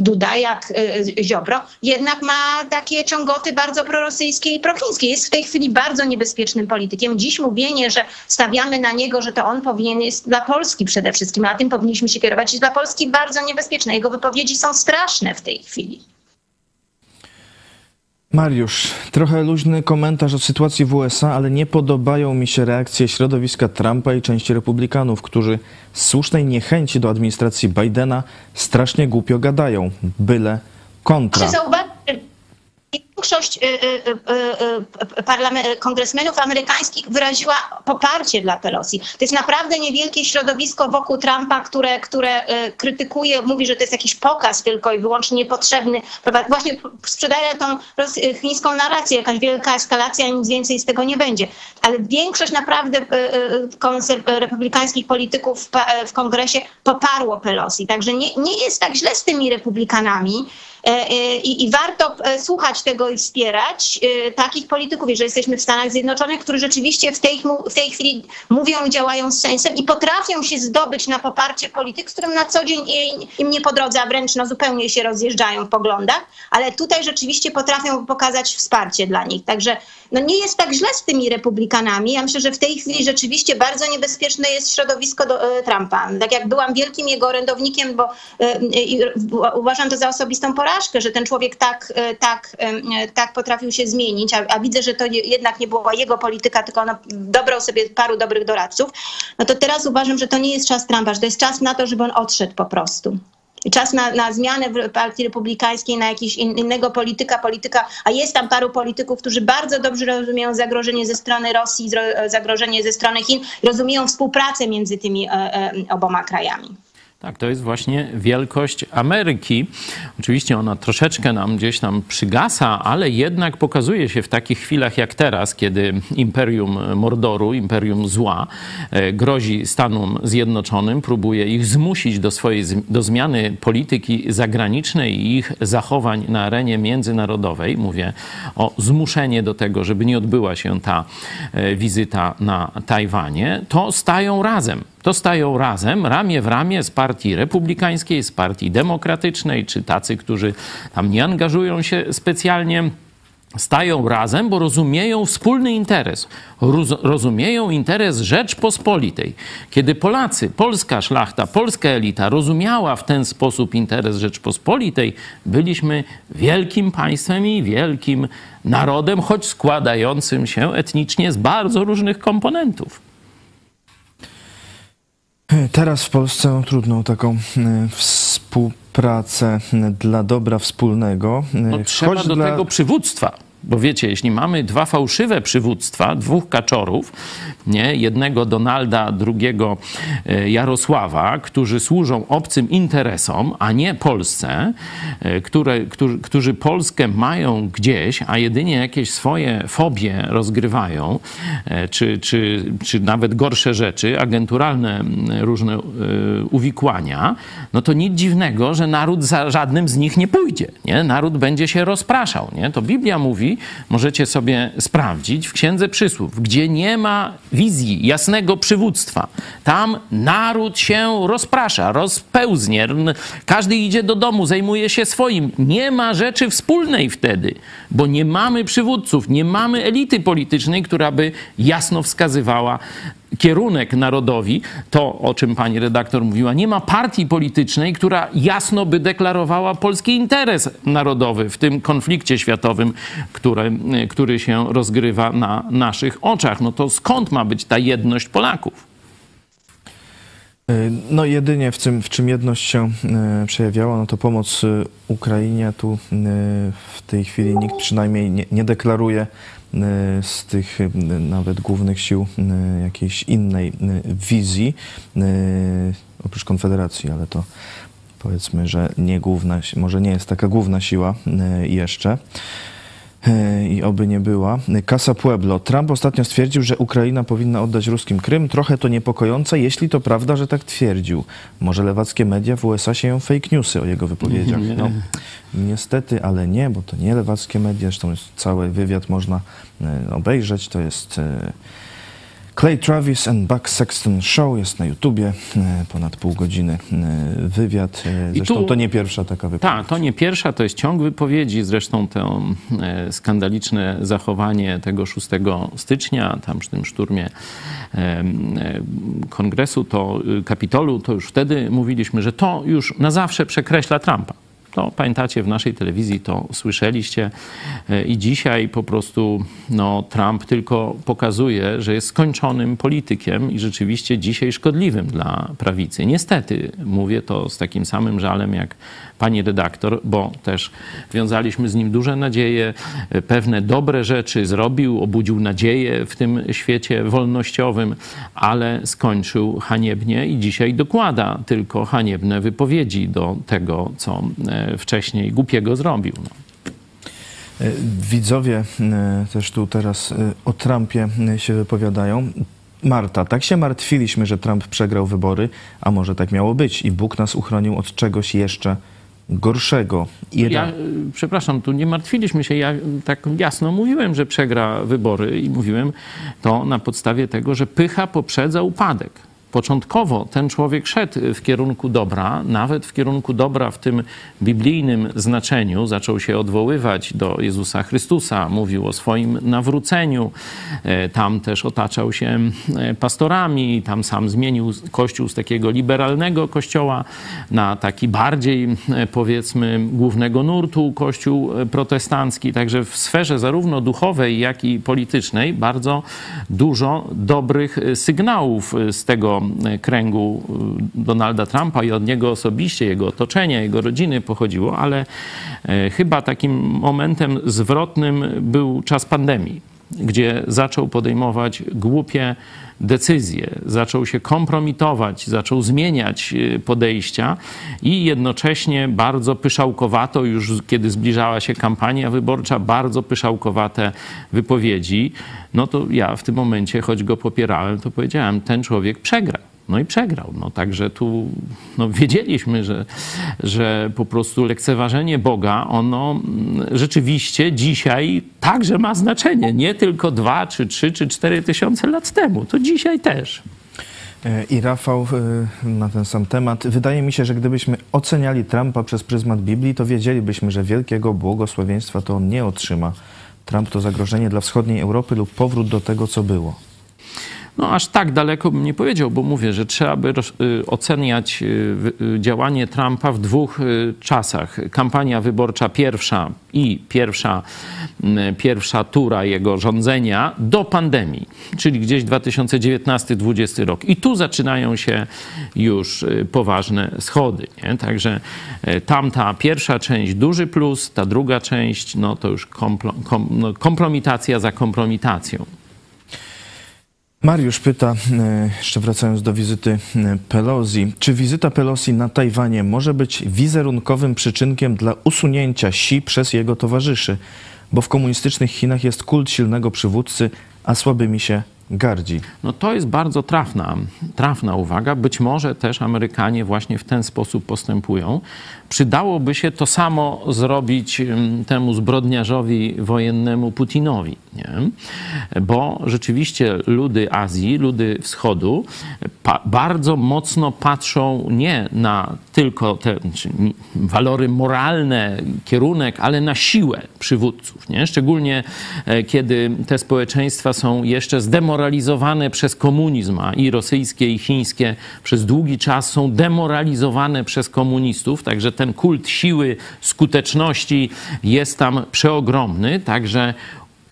Duda, jak e, Ziobro, jednak ma takie ciągoty bardzo prorosyjskie i prochińskie. Jest w tej chwili bardzo niebezpiecznym politykiem. Dziś mówienie, że stawiamy na niego, że to on powinien, jest dla Polski przede wszystkim, a tym powinniśmy się kierować, jest dla Polski bardzo niebezpieczne. Jego wypowiedzi są straszne w tej chwili. Mariusz, trochę luźny komentarz o sytuacji w USA, ale nie podobają mi się reakcje środowiska Trumpa i części republikanów, którzy z słusznej niechęci do administracji Bidena strasznie głupio gadają, byle kontra. Większość y, y, y, kongresmenów amerykańskich wyraziła poparcie dla Pelosi. To jest naprawdę niewielkie środowisko wokół Trumpa, które, które krytykuje, mówi, że to jest jakiś pokaz tylko i wyłącznie niepotrzebny. Właśnie sprzedaje tą chińską narrację, jakaś wielka eskalacja, nic więcej z tego nie będzie. Ale większość naprawdę republikańskich polityków w kongresie poparło Pelosi. Także nie, nie jest tak źle z tymi republikanami. E, e, I, I warto e, słuchać tego i wspierać e, takich polityków, jeżeli jesteśmy w Stanach Zjednoczonych, którzy rzeczywiście w tej, w tej chwili mówią działają z sensem i potrafią się zdobyć na poparcie polityk, z którym na co dzień im- nie po drodze, a wręcz no, zupełnie się rozjeżdżają w poglądach, ale tutaj rzeczywiście potrafią pokazać wsparcie dla nich. Także no, nie jest tak źle z tymi republikanami. Ja myślę, że w tej chwili rzeczywiście bardzo niebezpieczne jest środowisko do, e, Trumpa. Tak jak byłam wielkim jego orędownikiem, bo e, u- uważam to za osobistą porażkę, że ten człowiek tak, e, tak, e, tak potrafił się zmienić, a, a widzę, że to jednak nie była jego polityka, tylko on dobrał sobie paru dobrych doradców, no to teraz uważam, że to nie jest czas Trumpa, że to jest czas na to, żeby on odszedł po prostu. I czas na, na zmianę w partii republikańskiej, na jakiegoś in, innego polityka, polityka, a jest tam paru polityków, którzy bardzo dobrze rozumieją zagrożenie ze strony Rosji, zagrożenie ze strony Chin, rozumieją współpracę między tymi e, e, oboma krajami. Tak, to jest właśnie wielkość Ameryki. Oczywiście ona troszeczkę nam gdzieś tam przygasa, ale jednak pokazuje się w takich chwilach jak teraz, kiedy imperium Mordoru, imperium zła, e, grozi Stanom Zjednoczonym, próbuje ich zmusić do swojej do zmiany polityki zagranicznej i ich zachowań na arenie międzynarodowej. Mówię o zmuszenie do tego, żeby nie odbyła się ta e, wizyta na Tajwanie, to stają razem to stają razem, ramię w ramię z partii republikańskiej, z partii demokratycznej, czy tacy, którzy tam nie angażują się specjalnie stają razem, bo rozumieją wspólny interes. Roz, rozumieją interes Rzeczpospolitej. Kiedy Polacy, polska szlachta, polska elita rozumiała w ten sposób interes Rzeczpospolitej, byliśmy wielkim państwem i wielkim narodem, choć składającym się etnicznie z bardzo różnych komponentów. Teraz w Polsce trudną taką e, współpracę dla dobra wspólnego. e, No, trzeba do dla... tego przywództwa. Bo wiecie, jeśli mamy dwa fałszywe przywództwa, dwóch kaczorów, nie, jednego Donalda, drugiego e, Jarosława, którzy służą obcym interesom, a nie Polsce, e, które, którzy, którzy Polskę mają gdzieś, a jedynie jakieś swoje fobie rozgrywają, e, czy, czy, czy nawet gorsze rzeczy, agenturalne różne uwikłania, no to nic dziwnego, że naród za żadnym z nich nie pójdzie. Nie? Naród będzie się rozpraszał. Nie? To Biblia mówi, możecie sobie sprawdzić w Księdze Przysłów, gdzie nie ma wizji jasnego przywództwa. Tam naród się rozprasza, rozpełznie. Każdy idzie do domu, zajmuje się swoim. Nie ma rzeczy wspólnej wtedy, bo nie mamy przywódców, nie mamy elity politycznej, która by jasno wskazywała kierunek narodowi, to o czym pani redaktor mówiła, nie ma partii politycznej, która jasno by deklarowała polski interes narodowy w tym konflikcie światowym, który, który się rozgrywa na naszych oczach. No to skąd ma być ta jedność Polaków? No jedynie w czym, w czym jedność się y, przejawiała, no to pomoc y, Ukrainie. Tu y, w tej chwili nikt przynajmniej nie, nie deklaruje z tych y, nawet głównych sił y, jakiejś innej wizji, oprócz Konfederacji, ale to powiedzmy, że nie główna, może nie jest taka główna siła jeszcze. E, i oby nie była. Casa Pueblo. Trump ostatnio stwierdził, że Ukraina powinna oddać ruskim Krym. Trochę to niepokojące, jeśli to prawda, że tak twierdził. Może lewackie media w USA sieją fake newsy o jego wypowiedziach. No, niestety, ale nie, bo to nie lewackie media. Zresztą cały wywiad można e, obejrzeć. To jest e, Clay Travis and Buck Sexton Show. Jest na YouTubie. e, Ponad pół godziny e, wywiad. E, Zresztą tu- to nie pierwsza taka wypowiedź. Tak, to nie pierwsza, to jest ciąg wypowiedzi. Zresztą to skandaliczne zachowanie tego 6 stycznia, tam przy tym szturmie kongresu, to Kapitolu, to już wtedy mówiliśmy, że to już na zawsze przekreśla Trumpa. To pamiętacie, w naszej telewizji to słyszeliście e, i dzisiaj po prostu no, Trump tylko pokazuje, że jest skończonym politykiem i rzeczywiście dzisiaj szkodliwym dla prawicy. Niestety mówię to z takim samym żalem jak pani redaktor, bo też wiązaliśmy z nim duże nadzieje, e, pewne dobre rzeczy zrobił, obudził nadzieję w tym świecie wolnościowym, ale skończył haniebnie i dzisiaj dokłada tylko haniebne wypowiedzi do tego, co e, wcześniej głupiego zrobił. No. Widzowie e, też tu teraz e, o Trumpie e, się wypowiadają. Marta, tak się martwiliśmy, że Trump przegrał wybory, a może tak miało być i Bóg nas uchronił od czegoś jeszcze gorszego. Ira... Ja, przepraszam, tu nie martwiliśmy się. Ja tak jasno mówiłem, że przegra wybory i mówiłem to na podstawie tego, że pycha poprzedza upadek. Początkowo ten człowiek szedł w kierunku dobra, nawet w kierunku dobra w tym biblijnym znaczeniu. Zaczął się odwoływać do Jezusa Chrystusa, mówił o swoim nawróceniu. E, Tam też otaczał się e, pastorami, tam sam zmienił kościół z takiego liberalnego kościoła na taki bardziej, e, powiedzmy, głównego nurtu kościół protestancki. Także w sferze zarówno duchowej, jak i politycznej bardzo dużo dobrych sygnałów z tego e, kręgu e, Donalda Trumpa i od niego osobiście, jego otoczenia, jego rodziny pochodziło, ale e, chyba takim momentem zwrotnym był czas pandemii gdzie zaczął podejmować głupie decyzje, zaczął się kompromitować, zaczął zmieniać y, podejścia i jednocześnie bardzo pyszałkowato, już kiedy zbliżała się kampania wyborcza, bardzo pyszałkowate wypowiedzi. No to ja w tym momencie, choć go popierałem, to powiedziałem, ten człowiek przegra. No i przegrał. No, także tu no, wiedzieliśmy, że, że po prostu lekceważenie Boga, ono mm, rzeczywiście dzisiaj także ma znaczenie. Nie tylko dwa, czy trzy, czy cztery tysiące lat temu. To dzisiaj też. E, I Rafał e, na ten sam temat. Wydaje mi się, że gdybyśmy oceniali Trumpa przez pryzmat Biblii, to wiedzielibyśmy, że wielkiego błogosławieństwa to on nie otrzyma. Trump to zagrożenie dla wschodniej Europy lub powrót do tego, co było? No aż tak daleko bym nie powiedział, bo mówię, że trzeba by y, oceniać y, y, działanie Trumpa w dwóch czasach. Kampania wyborcza pierwsza i pierwsza, pierwsza tura jego rządzenia do pandemii, czyli gdzieś 2019-2020 rok. I tu zaczynają się już poważne schody. Nie? Także tamta pierwsza część duży plus, ta druga część no to już no, kompromitacja za kompromitacją. Mariusz pyta, e, jeszcze wracając do wizyty e, Pelosi, czy wizyta Pelosi na Tajwanie może być wizerunkowym przyczynkiem dla usunięcia Xi przez jego towarzyszy? Bo w komunistycznych Chinach jest kult silnego przywódcy, a słabymi się gardzi. No to jest bardzo trafna, trafna uwaga. Być może też Amerykanie właśnie w ten sposób postępują. Przydałoby się to samo zrobić mm, temu zbrodniarzowi wojennemu Putinowi, nie? bo rzeczywiście ludy Azji, ludy Wschodu bardzo mocno patrzą nie na tylko te walory moralne, kierunek, ale na siłę przywódców. Nie? Szczególnie e, kiedy te społeczeństwa są jeszcze zdemoralizowane przez komunizm, a i rosyjskie, i chińskie przez długi czas są demoralizowane przez komunistów, także ten kult siły, skuteczności jest tam przeogromny, także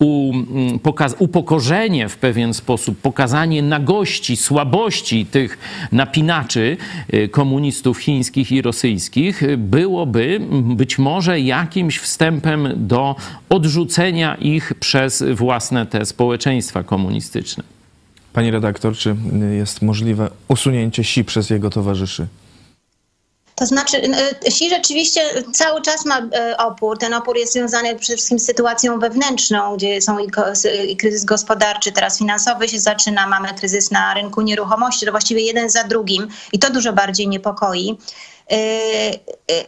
mm, upokorzenie w pewien sposób, pokazanie nagości, słabości tych napinaczy y, komunistów chińskich i rosyjskich byłoby być może jakimś wstępem do odrzucenia ich przez własne te społeczeństwa komunistyczne. Pani redaktor, czy jest możliwe usunięcie si przez jego towarzyszy? To znaczy, Xi rzeczywiście cały czas ma e, opór. Ten opór jest związany przede wszystkim z sytuacją wewnętrzną, gdzie są i kryzys gospodarczy, teraz finansowy się zaczyna, mamy kryzys na rynku nieruchomości, to właściwie jeden za drugim i to dużo bardziej niepokoi. E, e,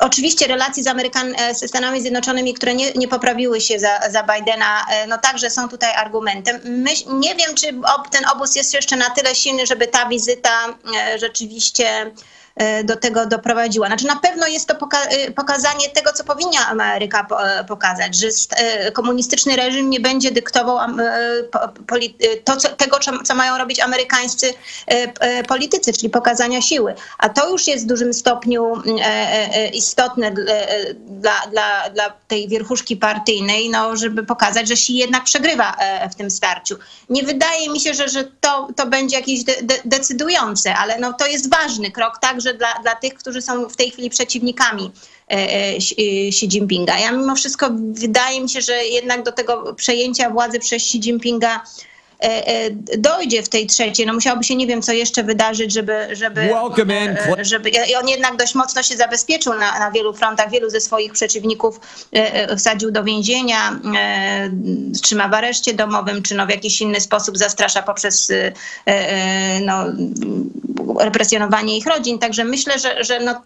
oczywiście relacje z, Amerykan Stanami Zjednoczonymi, które nie, nie poprawiły się za, za Bidena, no także są tutaj argumentem. My, nie wiem, czy ob, ten obóz jest jeszcze na tyle silny, żeby ta wizyta rzeczywiście E, do tego doprowadziła. Znaczy na pewno jest to poka e, pokazanie tego, co powinna Ameryka e, pokazać, że komunistyczny reżim nie będzie dyktował to, co, tego, co mają robić amerykańscy politycy, czyli pokazania siły. A to już jest w dużym stopniu istotne dla, dla, dla tej wierchuszki partyjnej, no, żeby pokazać, że Xi jednak przegrywa w tym starciu. Nie wydaje mi się, że, że to, to będzie jakieś de decydujące, ale no, to jest ważny krok także także dla, dla tych, którzy są w tej chwili przeciwnikami e, e, Xi Jinpinga. Ja mimo wszystko wydaje mi się, że jednak do tego przejęcia władzy przez Xi Jinpinga e, dojdzie w tej trzeciej. No musiałoby się nie wiem, co jeszcze wydarzyć, żeby, żeby, żeby on jednak dość mocno się zabezpieczył na, na wielu frontach. Wielu ze swoich przeciwników wsadził do więzienia, trzyma w areszcie domowym, czy no w jakiś inny sposób zastrasza poprzez no, represjonowanie ich rodzin. Także myślę, że, że no,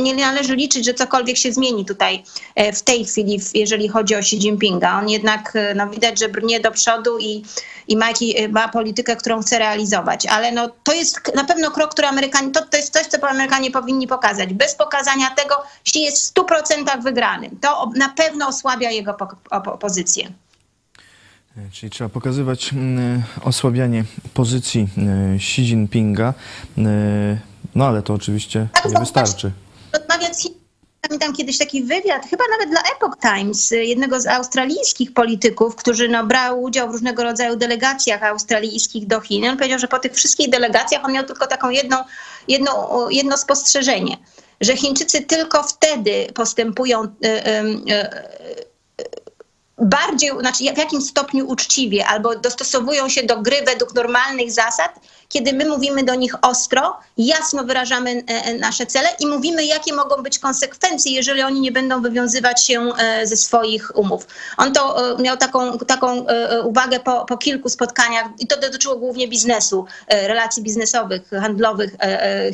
nie należy liczyć, że cokolwiek się zmieni tutaj e, w tej chwili, jeżeli chodzi o Xi Jinpinga. On jednak e, no, widać, że brnie do przodu i, i ma, e, ma politykę, którą chce realizować. Ale no, to jest na pewno krok, który Amerykanie, to, to jest coś, co Amerykanie powinni pokazać. Bez pokazania tego Xi jest w 100% wygranym. To na pewno osłabia jego po, po, pozycję. Czyli trzeba pokazywać mm, osłabianie pozycji Xi Jinpinga, no ale to oczywiście tak, nie wystarczy. Rozmawiać z Pamiętam kiedyś taki wywiad, chyba nawet dla Epoch Times, jednego z australijskich polityków, który no, brał udział w różnego rodzaju delegacjach australijskich do Chin. On powiedział, że po tych wszystkich delegacjach on miał tylko taką jedną, jedno, jedno spostrzeżenie, że Chińczycy tylko wtedy postępują y, bardziej, znaczy w jakim stopniu uczciwie albo dostosowują się do gry według normalnych zasad, kiedy my mówimy do nich ostro, jasno wyrażamy e, e, nasze cele i mówimy, jakie mogą być konsekwencje, jeżeli oni nie będą wywiązywać się e, ze swoich umów. On to miał taką, taką uwagę po, po kilku spotkaniach i to dotyczyło głównie biznesu, relacji biznesowych, handlowych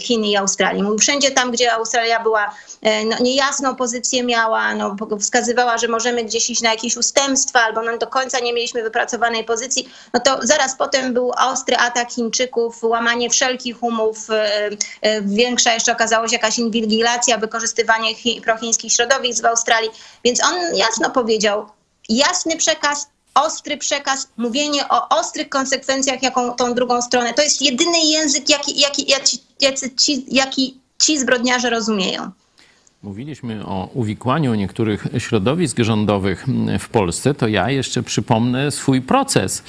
Chin i Australii. Mówił wszędzie tam, gdzie Australia była no, niejasną pozycję miała, no, wskazywała, że możemy gdzieś iść na jakieś ustępstwa albo no, do końca nie mieliśmy wypracowanej pozycji, no to zaraz potem był ostry atak Chińczyków łamanie wszelkich umów, e, e, większa jeszcze okazała się jakaś inwigilacja, wykorzystywanie prochińskich środowisk w Australii. Więc on jasno powiedział, jasny przekaz, ostry przekaz, mówienie o ostrych konsekwencjach, jaką tą drugą stronę. To jest jedyny język, jaki, jaki, jaki, jaki ci zbrodniarze rozumieją. Mówiliśmy o uwikłaniu niektórych środowisk rządowych w Polsce, to ja jeszcze przypomnę swój proces,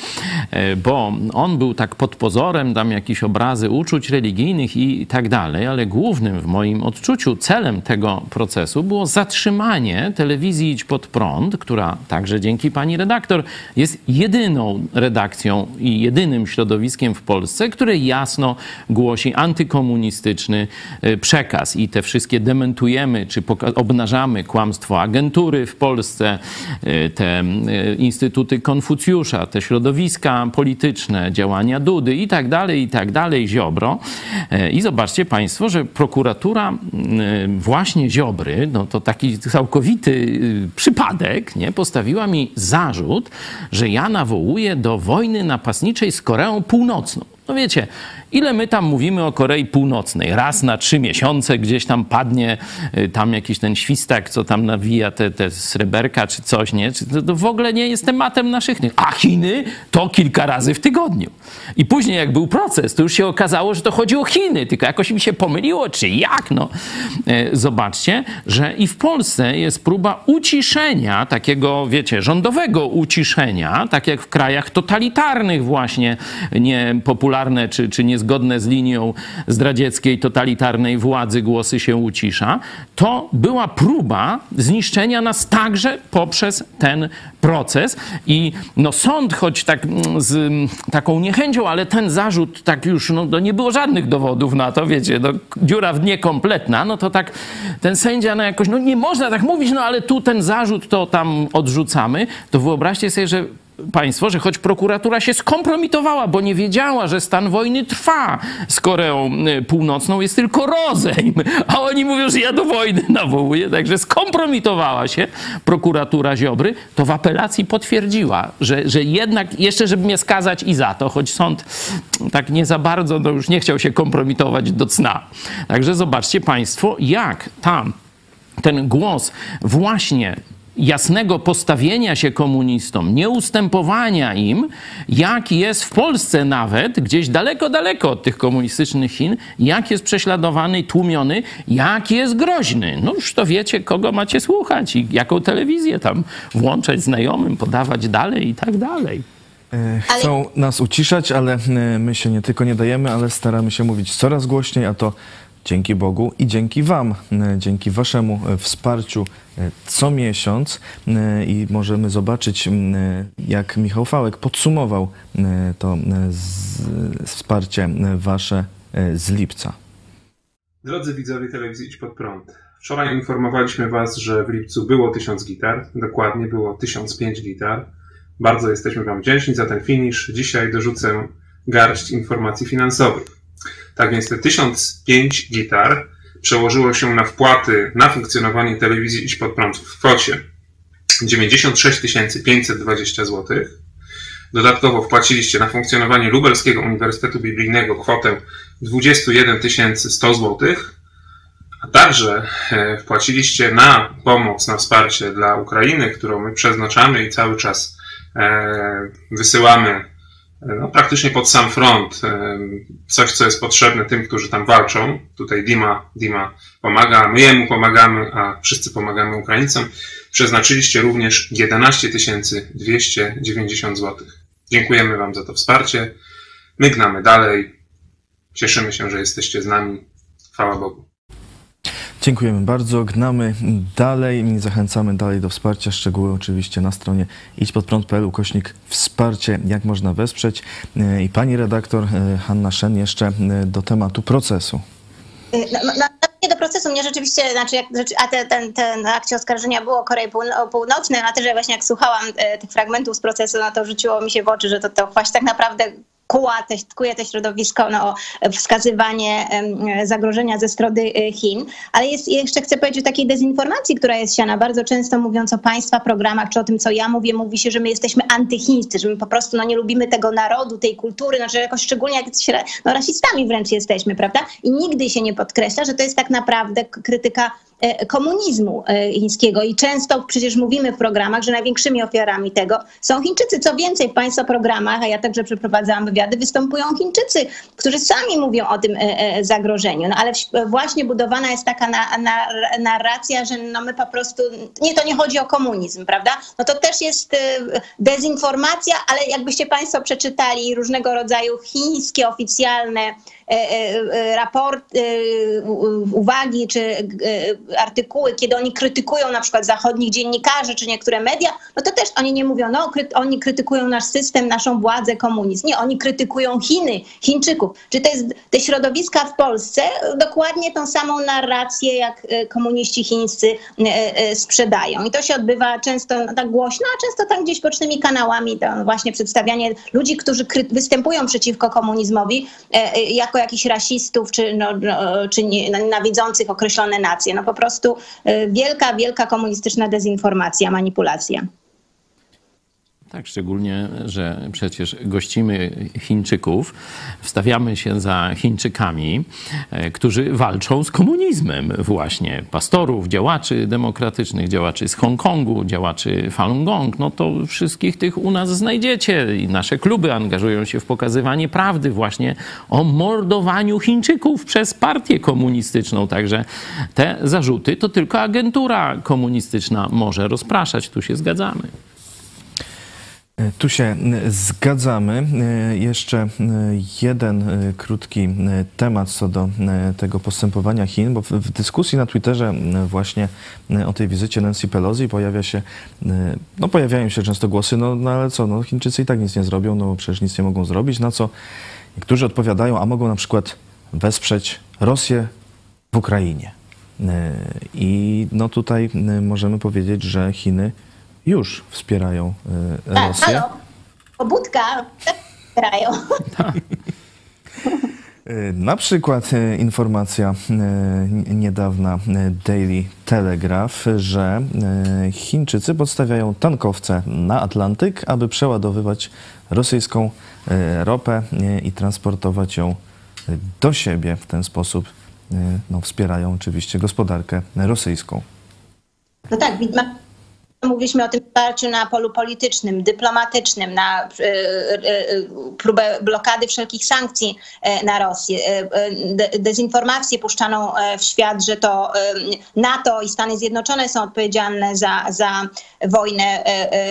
e, bo on był tak pod pozorem, tam jakieś obrazy uczuć religijnych i tak dalej, ale głównym w moim odczuciu celem tego procesu było zatrzymanie telewizji Idź Pod Prąd, która także dzięki pani redaktor jest jedyną redakcją i jedynym środowiskiem w Polsce, które jasno głosi antykomunistyczny e, przekaz. I te wszystkie dementujemy czy obnażamy kłamstwo agentury w Polsce, y, te y, instytuty Konfucjusza, te środowiska polityczne, działania Dudy i tak dalej, i tak dalej, Ziobro. Y, I zobaczcie Państwo, że prokuratura właśnie Ziobry, no to taki całkowity przypadek, nie, postawiła mi zarzut, że ja nawołuję do wojny napastniczej z Koreą Północną. No wiecie, ile my tam mówimy o Korei Północnej? Raz na trzy miesiące gdzieś tam padnie y, tam jakiś ten świstak, co tam nawija te, te sreberka czy coś, nie? To, to w ogóle nie jest tematem naszych... A Chiny to kilka razy w tygodniu. I później jak był proces, to już się okazało, że to chodzi o Chiny, tylko jakoś mi się pomyliło, czy jak, no. E, zobaczcie, że i w Polsce jest próba uciszenia, takiego, wiecie, rządowego uciszenia, tak jak w krajach totalitarnych właśnie, niepopularne czy, czy niezgodne z linią zdradzieckiej, totalitarnej władzy głosy się ucisza, to była próba zniszczenia nas także poprzez ten proces. I no sąd, choć tak mm, z taką niechęcią, ale ten zarzut tak już, no, no nie było żadnych dowodów na to, wiecie, no, dziura w dnie kompletna, no to tak ten sędzia no jakoś, no nie można tak mówić, no ale tu ten zarzut to tam odrzucamy, to wyobraźcie sobie, że państwo, że choć prokuratura się skompromitowała, bo nie wiedziała, że stan wojny trwa z Koreą y, Północną, jest tylko rozejm, a oni mówią, że ja do wojny nawołuję, także skompromitowała się prokuratura Ziobry, to w apelacji potwierdziła, że, że jednak, jeszcze żeby mnie skazać i za to, choć sąd tak nie za bardzo, no już nie chciał się kompromitować do cna. Także zobaczcie państwo, jak tam ten głos właśnie jasnego postawienia się komunistom, nieustępowania im, jak jest w Polsce nawet, gdzieś daleko, daleko od tych komunistycznych Chin, jak jest prześladowany tłumiony, jak jest groźny. No już to wiecie, kogo macie słuchać i jaką telewizję tam włączać znajomym, podawać dalej i tak dalej. E, chcą nas uciszać, ale e, my się nie tylko nie dajemy, ale staramy się mówić coraz głośniej, a to dzięki Bogu i dzięki Wam, e, dzięki Waszemu e, wsparciu e, co miesiąc i możemy zobaczyć, jak Michał Fałek podsumował to wsparcie Wasze z lipca. Drodzy widzowie telewizji Idź Pod Prąd. Wczoraj informowaliśmy Was, że w lipcu było 1000 gitar, dokładnie było 1005 gitar. Bardzo jesteśmy Wam wdzięczni za ten finisz. Dzisiaj dorzucę garść informacji finansowych. Tak więc te 1005 gitar przełożyło się na wpłaty na funkcjonowanie telewizji Idź Pod Prąd w kwocie 96 520 zł. Dodatkowo wpłaciliście na funkcjonowanie Lubelskiego Uniwersytetu Biblijnego kwotę 21 100 zł, a także e, wpłaciliście na pomoc, na wsparcie dla Ukrainy, którą my przeznaczamy i cały czas e, wysyłamy no, praktycznie pod sam front, coś, co jest potrzebne tym, którzy tam walczą. Tutaj Dima, Dima pomaga, my jemu pomagamy, a wszyscy pomagamy Ukraińcom. Przeznaczyliście również 11 290 zł. Dziękujemy Wam za to wsparcie. My gnamy dalej. Cieszymy się, że jesteście z nami. Chwała Bogu. Dziękujemy bardzo. Gnamy dalej. Zachęcamy dalej do wsparcia. Szczegóły oczywiście na stronie idźpodprąd.pl ukośnik wsparcie, jak można wesprzeć. I pani redaktor e, Hanna Szen jeszcze e, do tematu procesu. No, no, do procesu. Mnie rzeczywiście, znaczy, jak, a te, ten, ten akcie oskarżenia było Korei Północnej, na że właśnie jak słuchałam e, tych fragmentów z procesu, no to rzuciło mi się w oczy, że to, to właśnie tak naprawdę kuła te, kuje środowisko no, wskazywanie zagrożenia ze strony e, Chin. Ale jest, jeszcze chcę powiedzieć o takiej dezinformacji, która jest siana. Bardzo często mówiąc o państwa programach, czy o tym, co ja mówię, mówi się, że my jesteśmy antychińscy, że my po prostu no, nie lubimy tego narodu, tej kultury, no, że jakoś szczególnie jak no, rasistami wręcz jesteśmy, prawda? I nigdy się nie podkreśla, że to jest tak naprawdę krytyka komunizmu e, chińskiego. I często przecież mówimy w programach, że największymi ofiarami tego są Chińczycy. Co więcej, w Państwa programach, a ja także przeprowadzałam wywiady, występują Chińczycy, którzy sami mówią o tym e, zagrożeniu. No ale właśnie budowana jest taka na, na, narracja, że no my po prostu, nie, to nie chodzi o komunizm, prawda? No to też jest dezinformacja, ale jakbyście Państwo przeczytali różnego rodzaju chińskie oficjalne E, e, raporty, uwagi czy e, artykuły, kiedy oni krytykują na przykład zachodnich dziennikarzy czy niektóre media, no to też oni nie mówią, no oni krytykują nasz system, naszą władzę, komunizm. Nie, oni krytykują Chiny, Chińczyków. Czy to jest te środowiska w Polsce dokładnie tą samą narrację, jak komuniści chińscy sprzedają. I to się odbywa często no, tak głośno, a często tam gdzieś bocznymi kanałami, to właśnie przedstawianie ludzi, którzy występują przeciwko komunizmowi, jako jakichś rasistów czy, no, no, czy nienawidzących określone nacje. No po prostu y, wielka, wielka komunistyczna dezinformacja, manipulacja. Tak, szczególnie, że przecież gościmy Chińczyków, wstawiamy się za Chińczykami, e, którzy walczą z komunizmem właśnie. Pastorów, działaczy demokratycznych, działaczy z Hongkongu, działaczy Falun Gong. No to wszystkich tych u nas znajdziecie i nasze kluby angażują się w pokazywanie prawdy właśnie o mordowaniu Chińczyków przez partię komunistyczną. Także te zarzuty to tylko agentura komunistyczna może rozpraszać. Tu się zgadzamy. E, tu się zgadzamy. E, jeszcze e, jeden krótki temat co do tego postępowania Chin, bo w dyskusji na Twitterze właśnie o tej wizycie Nancy Pelosi pojawia się, no pojawiają się często głosy, no, no ale co, no Chińczycy i tak nic nie zrobią, no przecież nic nie mogą zrobić, na co niektórzy odpowiadają, a mogą na przykład wesprzeć Rosję w Ukrainie. I no tutaj możemy powiedzieć, że Chiny już wspierają e, tak, Rosję. Halo, pobudka wspierają. E, na przykład e, informacja niedawna Daily Telegraph, że Chińczycy podstawiają tankowce na Atlantyk, aby przeładowywać rosyjską ropę i transportować ją do siebie. W ten sposób no, wspierają oczywiście gospodarkę rosyjską. No tak, Mówiliśmy o tym wsparciu na polu politycznym, dyplomatycznym, na e, e, e, próbę blokady wszelkich sankcji na Rosję, dezinformację puszczaną w świat, że to NATO i Stany Zjednoczone są odpowiedzialne za, za wojnę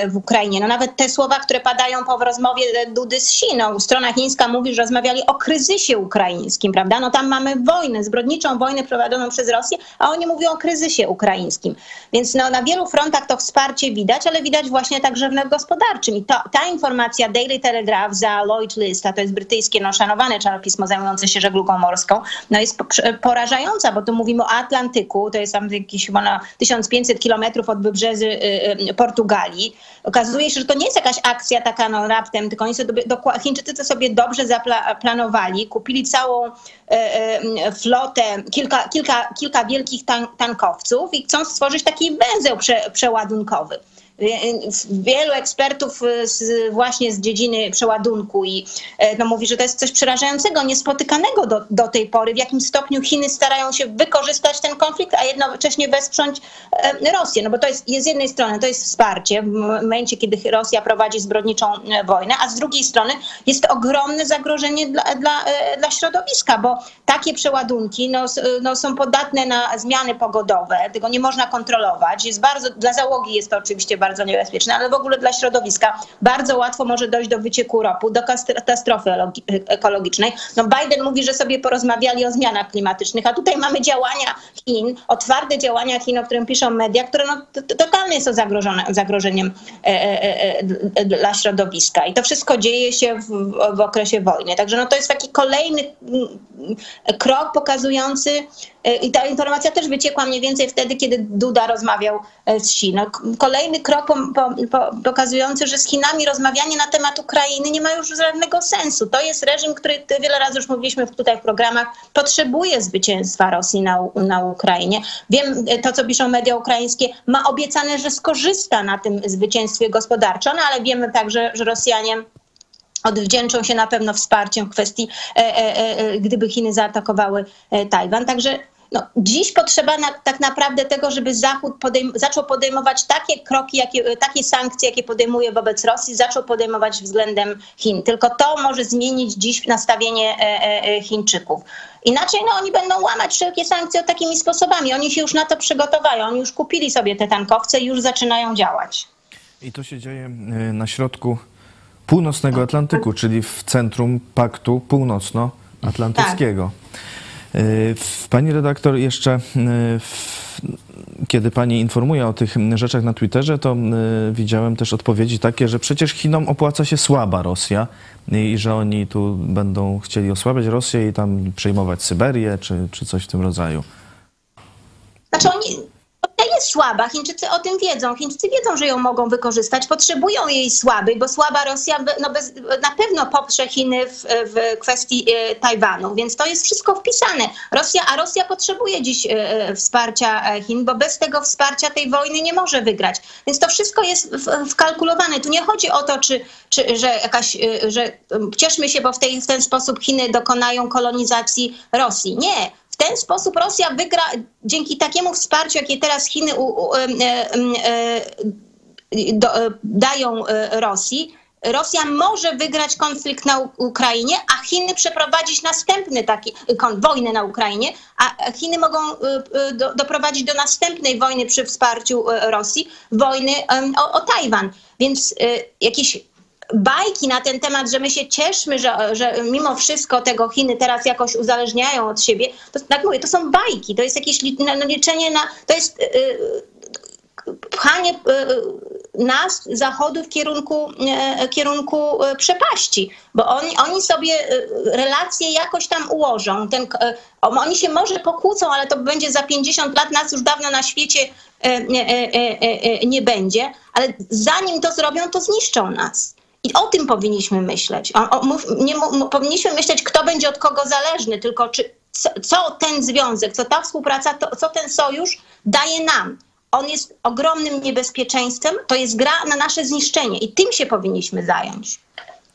w Ukrainie. No nawet te słowa, które padają po rozmowie Dudy z Siną. Strona chińska mówi, że rozmawiali o kryzysie ukraińskim, prawda? No tam mamy wojnę, zbrodniczą wojnę prowadzoną przez Rosję, a oni mówią o kryzysie ukraińskim. Więc no, na wielu frontach to wsparcie wsparcie widać, ale widać właśnie także w gospodarczym. I to, ta informacja Daily Telegraph za Lloyd List, a to jest brytyjskie no, szanowane czasopismo zajmujące się żeglugą morską, no jest porażająca, bo tu mówimy o Atlantyku, to jest tam jakieś chyba na 1500 kilometrów od wybrzeży y, y, Portugalii. Okazuje się, że to nie jest jakaś akcja taka no, raptem, tylko oni sobie, Chińczycy to sobie dobrze zaplanowali, kupili całą y, flotę, kilka, kilka, kilka wielkich tankowców i chcą stworzyć taki węzeł prze, przeładunkowy. Wielu ekspertów y, z, właśnie z dziedziny przeładunku i e, no, mówi, że to jest coś przerażającego, niespotykanego do, do tej pory, w jakim stopniu Chiny starają się wykorzystać ten konflikt, a jednocześnie wesprzeć e, Rosję. No bo to jest, jest z jednej strony to jest wsparcie w momencie, kiedy Rosja prowadzi zbrodniczą e, wojnę, a z drugiej strony jest to ogromne zagrożenie dla, dla, dla środowiska, bo takie przeładunki no, no, są podatne na zmiany pogodowe, tego nie można kontrolować. Jest bardzo, dla załogi jest to oczywiście bardzo niebezpieczne, ale w ogóle dla środowiska bardzo łatwo może dojść do wycieku ropu, do katastrofy ekologicznej. No Biden mówi, że sobie porozmawiali o zmianach klimatycznych, a tutaj mamy działania Chin, otwarte działania Chin, o którym piszą media, które no, totalnie są zagrożone, zagrożeniem e, e, e, dla środowiska. I to wszystko dzieje się w, w okresie wojny. Także no, to jest taki kolejny mm, krok pokazujący, i ta informacja też wyciekła mniej więcej wtedy, kiedy Duda rozmawiał z Chin. No, kolejny krok po, po, pokazujący, że z Chinami rozmawianie na temat Ukrainy nie ma już żadnego sensu. To jest reżim, który wiele razy już mówiliśmy tutaj w programach, potrzebuje zwycięstwa Rosji na, na Ukrainie. Wiem, to co piszą media ukraińskie, ma obiecane, że skorzysta na tym zwycięstwie gospodarczym, no, ale wiemy także, że Rosjanie odwdzięczą się na pewno wsparciem w kwestii, e, e, e, gdyby Chiny zaatakowały Tajwan. Także No, dziś potrzeba na, tak naprawdę tego, żeby Zachód podejm- zaczął podejmować takie kroki, jakie, takie sankcje, jakie podejmuje wobec Rosji, zaczął podejmować względem Chin. Tylko to może zmienić dziś nastawienie e, e, e, Chińczyków. Inaczej no, oni będą łamać wszelkie sankcje takimi sposobami. Oni się już na to przygotowają. Oni już kupili sobie te tankowce i już zaczynają działać. I to się dzieje y, na środku północnego Atlantyku, czyli w centrum Paktu Północnoatlantyckiego. W- Pani redaktor, jeszcze y, w, kiedy pani informuje o tych rzeczach na Twitterze, to y, widziałem też odpowiedzi takie, że przecież Chinom opłaca się słaba Rosja i że oni tu będą chcieli osłabiać Rosję i tam przejmować Syberię czy, czy coś w tym rodzaju. Znaczy oni, Rosja jest słaba, Chińczycy o tym wiedzą. Chińczycy wiedzą, że ją mogą wykorzystać, potrzebują jej słabej, bo słaba Rosja no bez, na pewno poprze Chiny w, w kwestii e, Tajwanu, więc to jest wszystko wpisane. Rosja, a Rosja potrzebuje dziś e, wsparcia e, Chin, bo bez tego wsparcia tej wojny nie może wygrać. Więc to wszystko jest wkalkulowane. Tu nie chodzi o to, czy, czy, że jakaś, że cieszmy się, bo w, tej, w ten sposób Chiny dokonają kolonizacji Rosji. Nie. W ten sposób Rosja wygra dzięki takiemu wsparciu, jakie teraz Chiny u, u, em, e, do, e, dają e, Rosji. Rosja może wygrać konflikt na Ukrainie, a Chiny przeprowadzić następny taki wojnę na Ukrainie, a Chiny mogą e, e, do, doprowadzić do następnej wojny przy wsparciu e, Rosji, wojny o, o Tajwan. Więc e, jakieś bajki na ten temat, że my się cieszmy, że, że mimo wszystko tego Chiny teraz jakoś uzależniają od siebie, to tak mówię, to są bajki, to jest jakieś no, liczenie na, to jest y, y, pchanie y, nas, Zachodu w kierunku, y, kierunku y, przepaści, bo oni, oni sobie relacje jakoś tam ułożą. Ten, oni się może pokłócą, ale to będzie za 50 lat, nas już dawno na świecie nie będzie, ale zanim to zrobią, to zniszczą nas. I o tym powinniśmy myśleć. O, o, mów, nie, mu, powinniśmy myśleć, kto będzie od kogo zależny, tylko czy, co, co ten związek, co ta współpraca, to, co ten sojusz daje nam. On jest ogromnym niebezpieczeństwem, to jest gra na nasze zniszczenie i tym się powinniśmy zająć.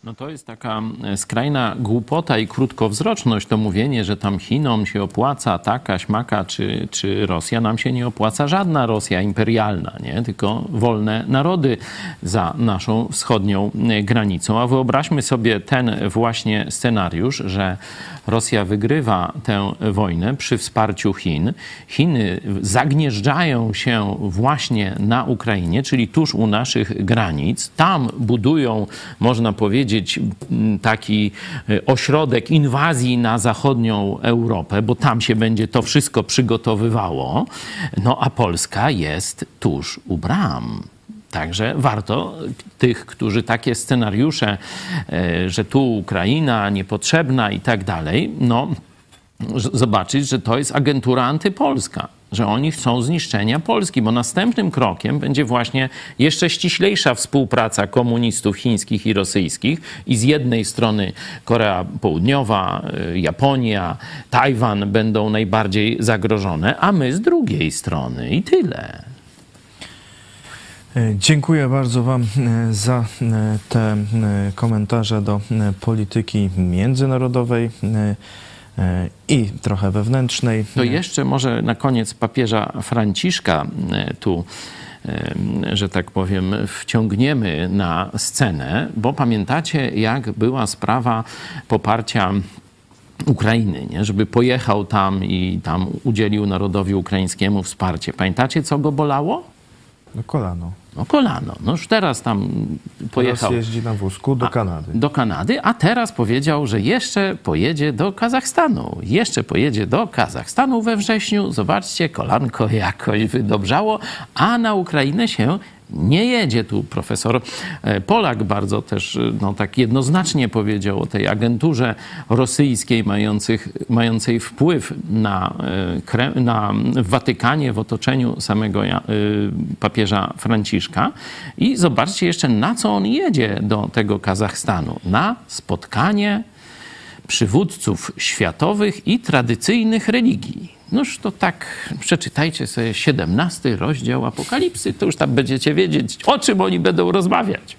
No to jest taka e, skrajna głupota i krótkowzroczność, to mówienie, że tam Chinom się opłaca taka, śmaka czy, czy Rosja. Nam się nie opłaca żadna Rosja imperialna, nie? tylko wolne narody za naszą wschodnią e, granicą. A wyobraźmy sobie ten właśnie scenariusz, że Rosja wygrywa tę wojnę przy wsparciu Chin. Chiny zagnieżdżają się właśnie na Ukrainie, czyli tuż u naszych granic. Tam budują, można powiedzieć, taki e, ośrodek inwazji na zachodnią Europę, bo tam się będzie to wszystko przygotowywało. No a Polska jest tuż u bram. Także warto tych, którzy takie scenariusze, e, że tu Ukraina niepotrzebna i tak dalej, no zobaczyć, że to jest agentura antypolska, że oni chcą zniszczenia Polski, bo następnym krokiem będzie właśnie jeszcze ściślejsza współpraca komunistów chińskich i rosyjskich i z jednej strony Korea Południowa, y, Japonia, Tajwan będą najbardziej zagrożone, a my z drugiej strony i tyle. E, Dziękuję bardzo Wam e, za e, te komentarze do polityki międzynarodowej i trochę wewnętrznej. To jeszcze może na koniec papieża Franciszka tu, że tak powiem, wciągniemy na scenę, bo pamiętacie, jak była sprawa poparcia Ukrainy, nie? żeby pojechał tam i tam udzielił narodowi ukraińskiemu wsparcie. Pamiętacie, co go bolało? No kolano. No kolano. No już teraz tam pojechał Teraz jeździ na wózku do Kanady. do Kanady, a teraz powiedział, że jeszcze pojedzie do Kazachstanu. Jeszcze pojedzie do Kazachstanu we wrześniu. Zobaczcie, kolanko jakoś wydobrzało, a na Ukrainę się nie jedzie. Tu profesor e, Polak bardzo też e, no, tak jednoznacznie powiedział o tej agenturze rosyjskiej mających, mającej wpływ na, e, na Watykanie, w otoczeniu samego papieża Franciszka. I zobaczcie jeszcze, na co on jedzie do tego Kazachstanu. Na spotkanie przywódców światowych i tradycyjnych religii. Noż to tak, przeczytajcie sobie 17 rozdział Apokalipsy, to już tam będziecie wiedzieć, o czym oni będą rozmawiać.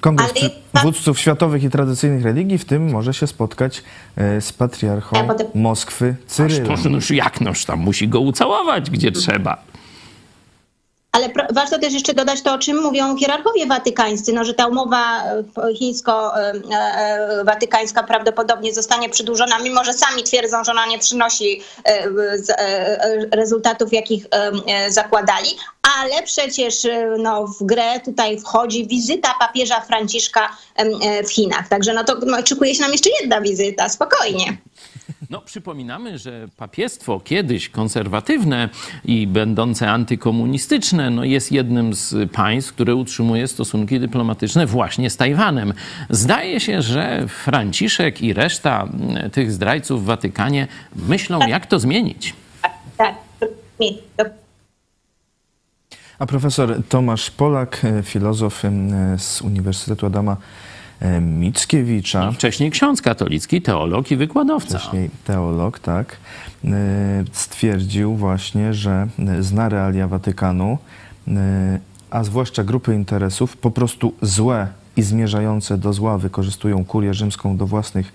Kongres Ale- przywódców światowych i tradycyjnych religii, w tym może się spotkać e, z patriarchą potem- Moskwy Cyrylem. To, noż jak noż tam musi go ucałować, gdzie trzeba. Ale warto też jeszcze dodać to, o czym mówią hierarchowie watykańscy, no, że ta umowa e, chińsko-watykańska prawdopodobnie zostanie przedłużona, mimo że sami twierdzą, że ona nie przynosi e, e, rezultatów, jakich e, e, zakładali, ale przecież e, no, w grę tutaj wchodzi wizyta papieża Franciszka e, w Chinach. Także no to no, szykuje się nam jeszcze jedna wizyta, spokojnie. No, przypominamy, że papiestwo kiedyś konserwatywne i będące antykomunistyczne, no jest jednym z państw, które utrzymuje stosunki dyplomatyczne właśnie z Tajwanem. Zdaje się, że Franciszek i reszta mm, tych zdrajców w Watykanie myślą, jak to zmienić. Tak. To A profesor Tomasz Polak, filozof e, z Uniwersytetu Adama e, Mickiewicza, Wcześniej ksiądz katolicki, teolog i wykładowca. wcześniej teolog, tak, e, stwierdził właśnie, że zna realia Watykanu, e, a zwłaszcza grupy interesów po prostu złe i zmierzające do zła wykorzystują kurię rzymską do własnych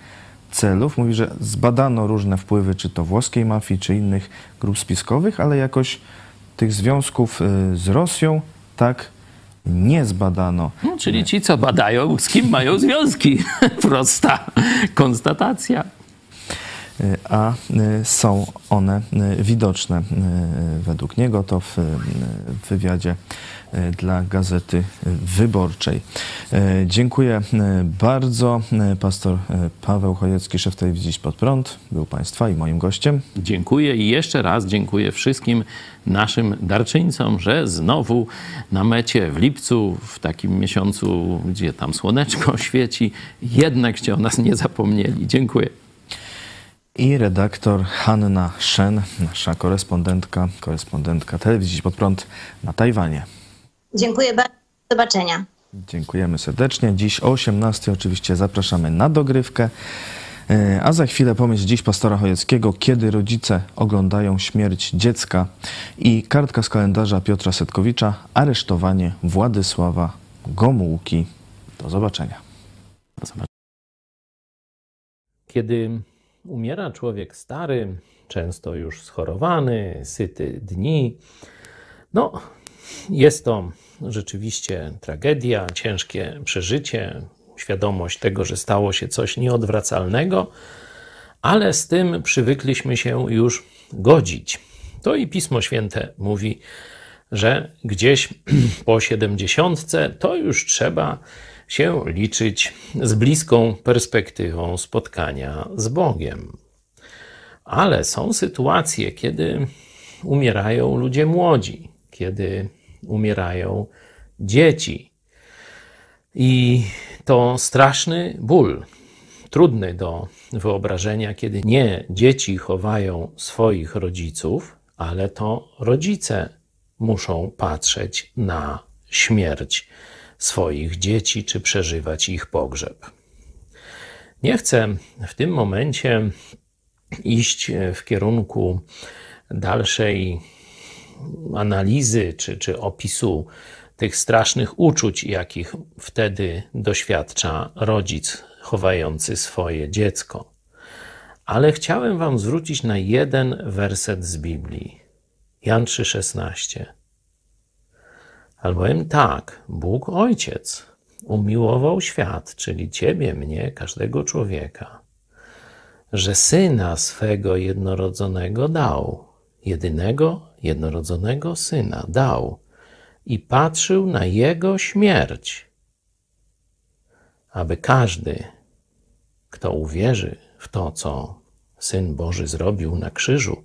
celów. Mówi, że zbadano różne wpływy, czy to włoskiej mafii, czy innych grup spiskowych, ale jakoś tych związków z Rosją tak nie zbadano. No, czyli ci, co badają, z kim mają związki. Prosta konstatacja. Y, a y, są one y, widoczne według niego. To w wywiadzie dla Gazety Wyborczej. Y, Dziękuję y, bardzo. Pastor Paweł Chojecki, szef telewizji Idź Pod Prąd, był Państwa i moim gościem. Dziękuję i jeszcze raz dziękuję wszystkim naszym darczyńcom, że znowu na mecie w lipcu, w takim miesiącu, gdzie tam słoneczko świeci, jednakście o nas nie zapomnieli. Dziękuję. I redaktor Hanna Shen, nasza korespondentka, korespondentka telewizji Pod Prąd na Tajwanie. Dziękuję bardzo. Do zobaczenia. Dziękujemy serdecznie. Dziś o 18 oczywiście zapraszamy na dogrywkę. E, A za chwilę pomyśl dziś pastora Chojeckiego, kiedy rodzice oglądają śmierć dziecka i kartka z kalendarza Piotra Setkowicza, aresztowanie Władysława Gomułki. Do zobaczenia. Kiedy umiera człowiek stary, często już schorowany, syty dni, no, jest to rzeczywiście tragedia, ciężkie przeżycie, świadomość tego, że stało się coś nieodwracalnego, ale z tym przywykliśmy się już godzić. To i Pismo Święte mówi, że gdzieś po siedemdziesiątce to już trzeba się liczyć z bliską perspektywą spotkania z Bogiem. Ale są sytuacje, kiedy umierają ludzie młodzi, kiedy umierają dzieci. I to straszny ból, trudny do wyobrażenia, kiedy nie dzieci chowają swoich rodziców, ale to rodzice muszą patrzeć na śmierć swoich dzieci czy przeżywać ich pogrzeb. Nie chcę w tym momencie iść w kierunku dalszej analizy czy, czy opisu tych strasznych uczuć, jakich wtedy doświadcza rodzic chowający swoje dziecko. Ale chciałem Wam zwrócić na jeden werset z Biblii. Jan 3,16. Albowiem tak, Bóg Ojciec umiłował świat, czyli Ciebie, mnie, każdego człowieka, że Syna swego jednorodzonego dał, jedynego jednorodzonego Syna dał i patrzył na Jego śmierć, aby każdy, kto uwierzy w to, co Syn Boży zrobił na krzyżu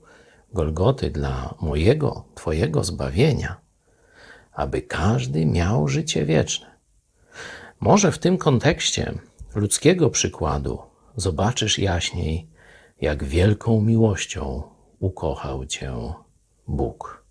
Golgoty dla mojego, Twojego zbawienia, aby każdy miał życie wieczne. Może w tym kontekście ludzkiego przykładu zobaczysz jaśniej, jak wielką miłością ukochał Cię Bóg.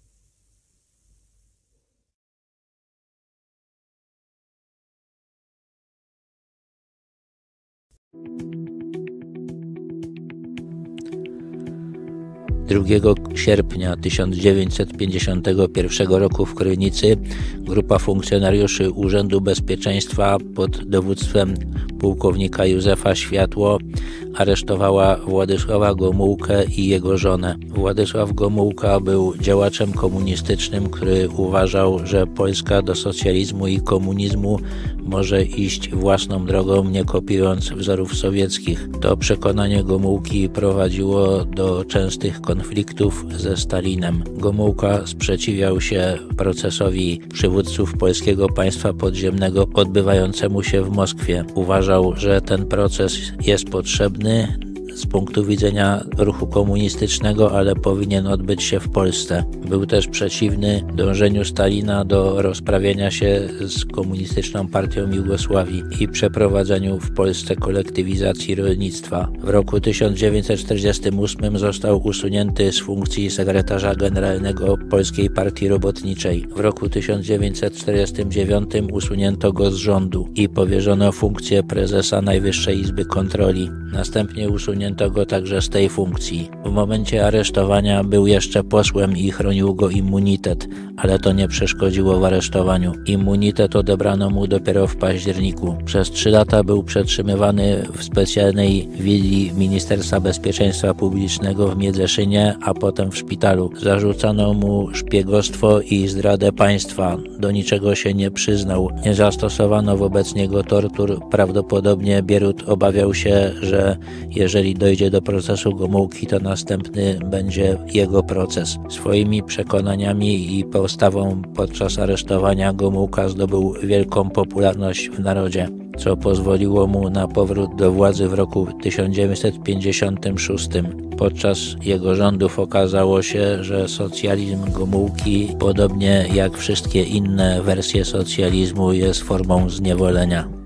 2 sierpnia 1951 roku w Krynicy grupa funkcjonariuszy Urzędu Bezpieczeństwa pod dowództwem pułkownika Józefa Światło aresztowała Władysława Gomułkę i jego żonę. Władysław Gomułka był działaczem komunistycznym, który uważał, że Polska do socjalizmu i komunizmu może iść własną drogą, nie kopiując wzorów sowieckich. To przekonanie Gomułki prowadziło do częstych konfliktów ze Stalinem. Gomułka sprzeciwiał się procesowi przywódców polskiego państwa podziemnego odbywającemu się w Moskwie. Uważał, że ten proces jest potrzebny z punktu widzenia ruchu komunistycznego, ale powinien odbyć się w Polsce. Był też przeciwny dążeniu Stalina do rozprawienia się z komunistyczną partią Jugosławii i przeprowadzeniu w Polsce kolektywizacji rolnictwa. W roku 1948 został usunięty z funkcji sekretarza generalnego Polskiej Partii Robotniczej. W roku 1949 usunięto go z rządu i powierzono funkcję prezesa Najwyższej Izby Kontroli. Następnie usunięto go także z tej funkcji. W momencie aresztowania był jeszcze posłem i chronił go immunitet, ale to nie przeszkodziło w aresztowaniu. Immunitet odebrano mu dopiero w październiku. Przez trzy lata był przetrzymywany w specjalnej willi Ministerstwa Bezpieczeństwa Publicznego w Miedzeszynie, a potem w szpitalu. Zarzucano mu szpiegostwo i zdradę państwa. Do niczego się nie przyznał. Nie zastosowano wobec niego tortur. Prawdopodobnie Bierut obawiał się, że jeżeli dojdzie do procesu Gomułki, to następny będzie jego proces. Swoimi przekonaniami i postawą podczas aresztowania Gomułka zdobył wielką popularność w narodzie, co pozwoliło mu na powrót do władzy w roku 1956. Podczas jego rządów okazało się, że socjalizm Gomułki, podobnie jak wszystkie inne wersje socjalizmu, jest formą zniewolenia.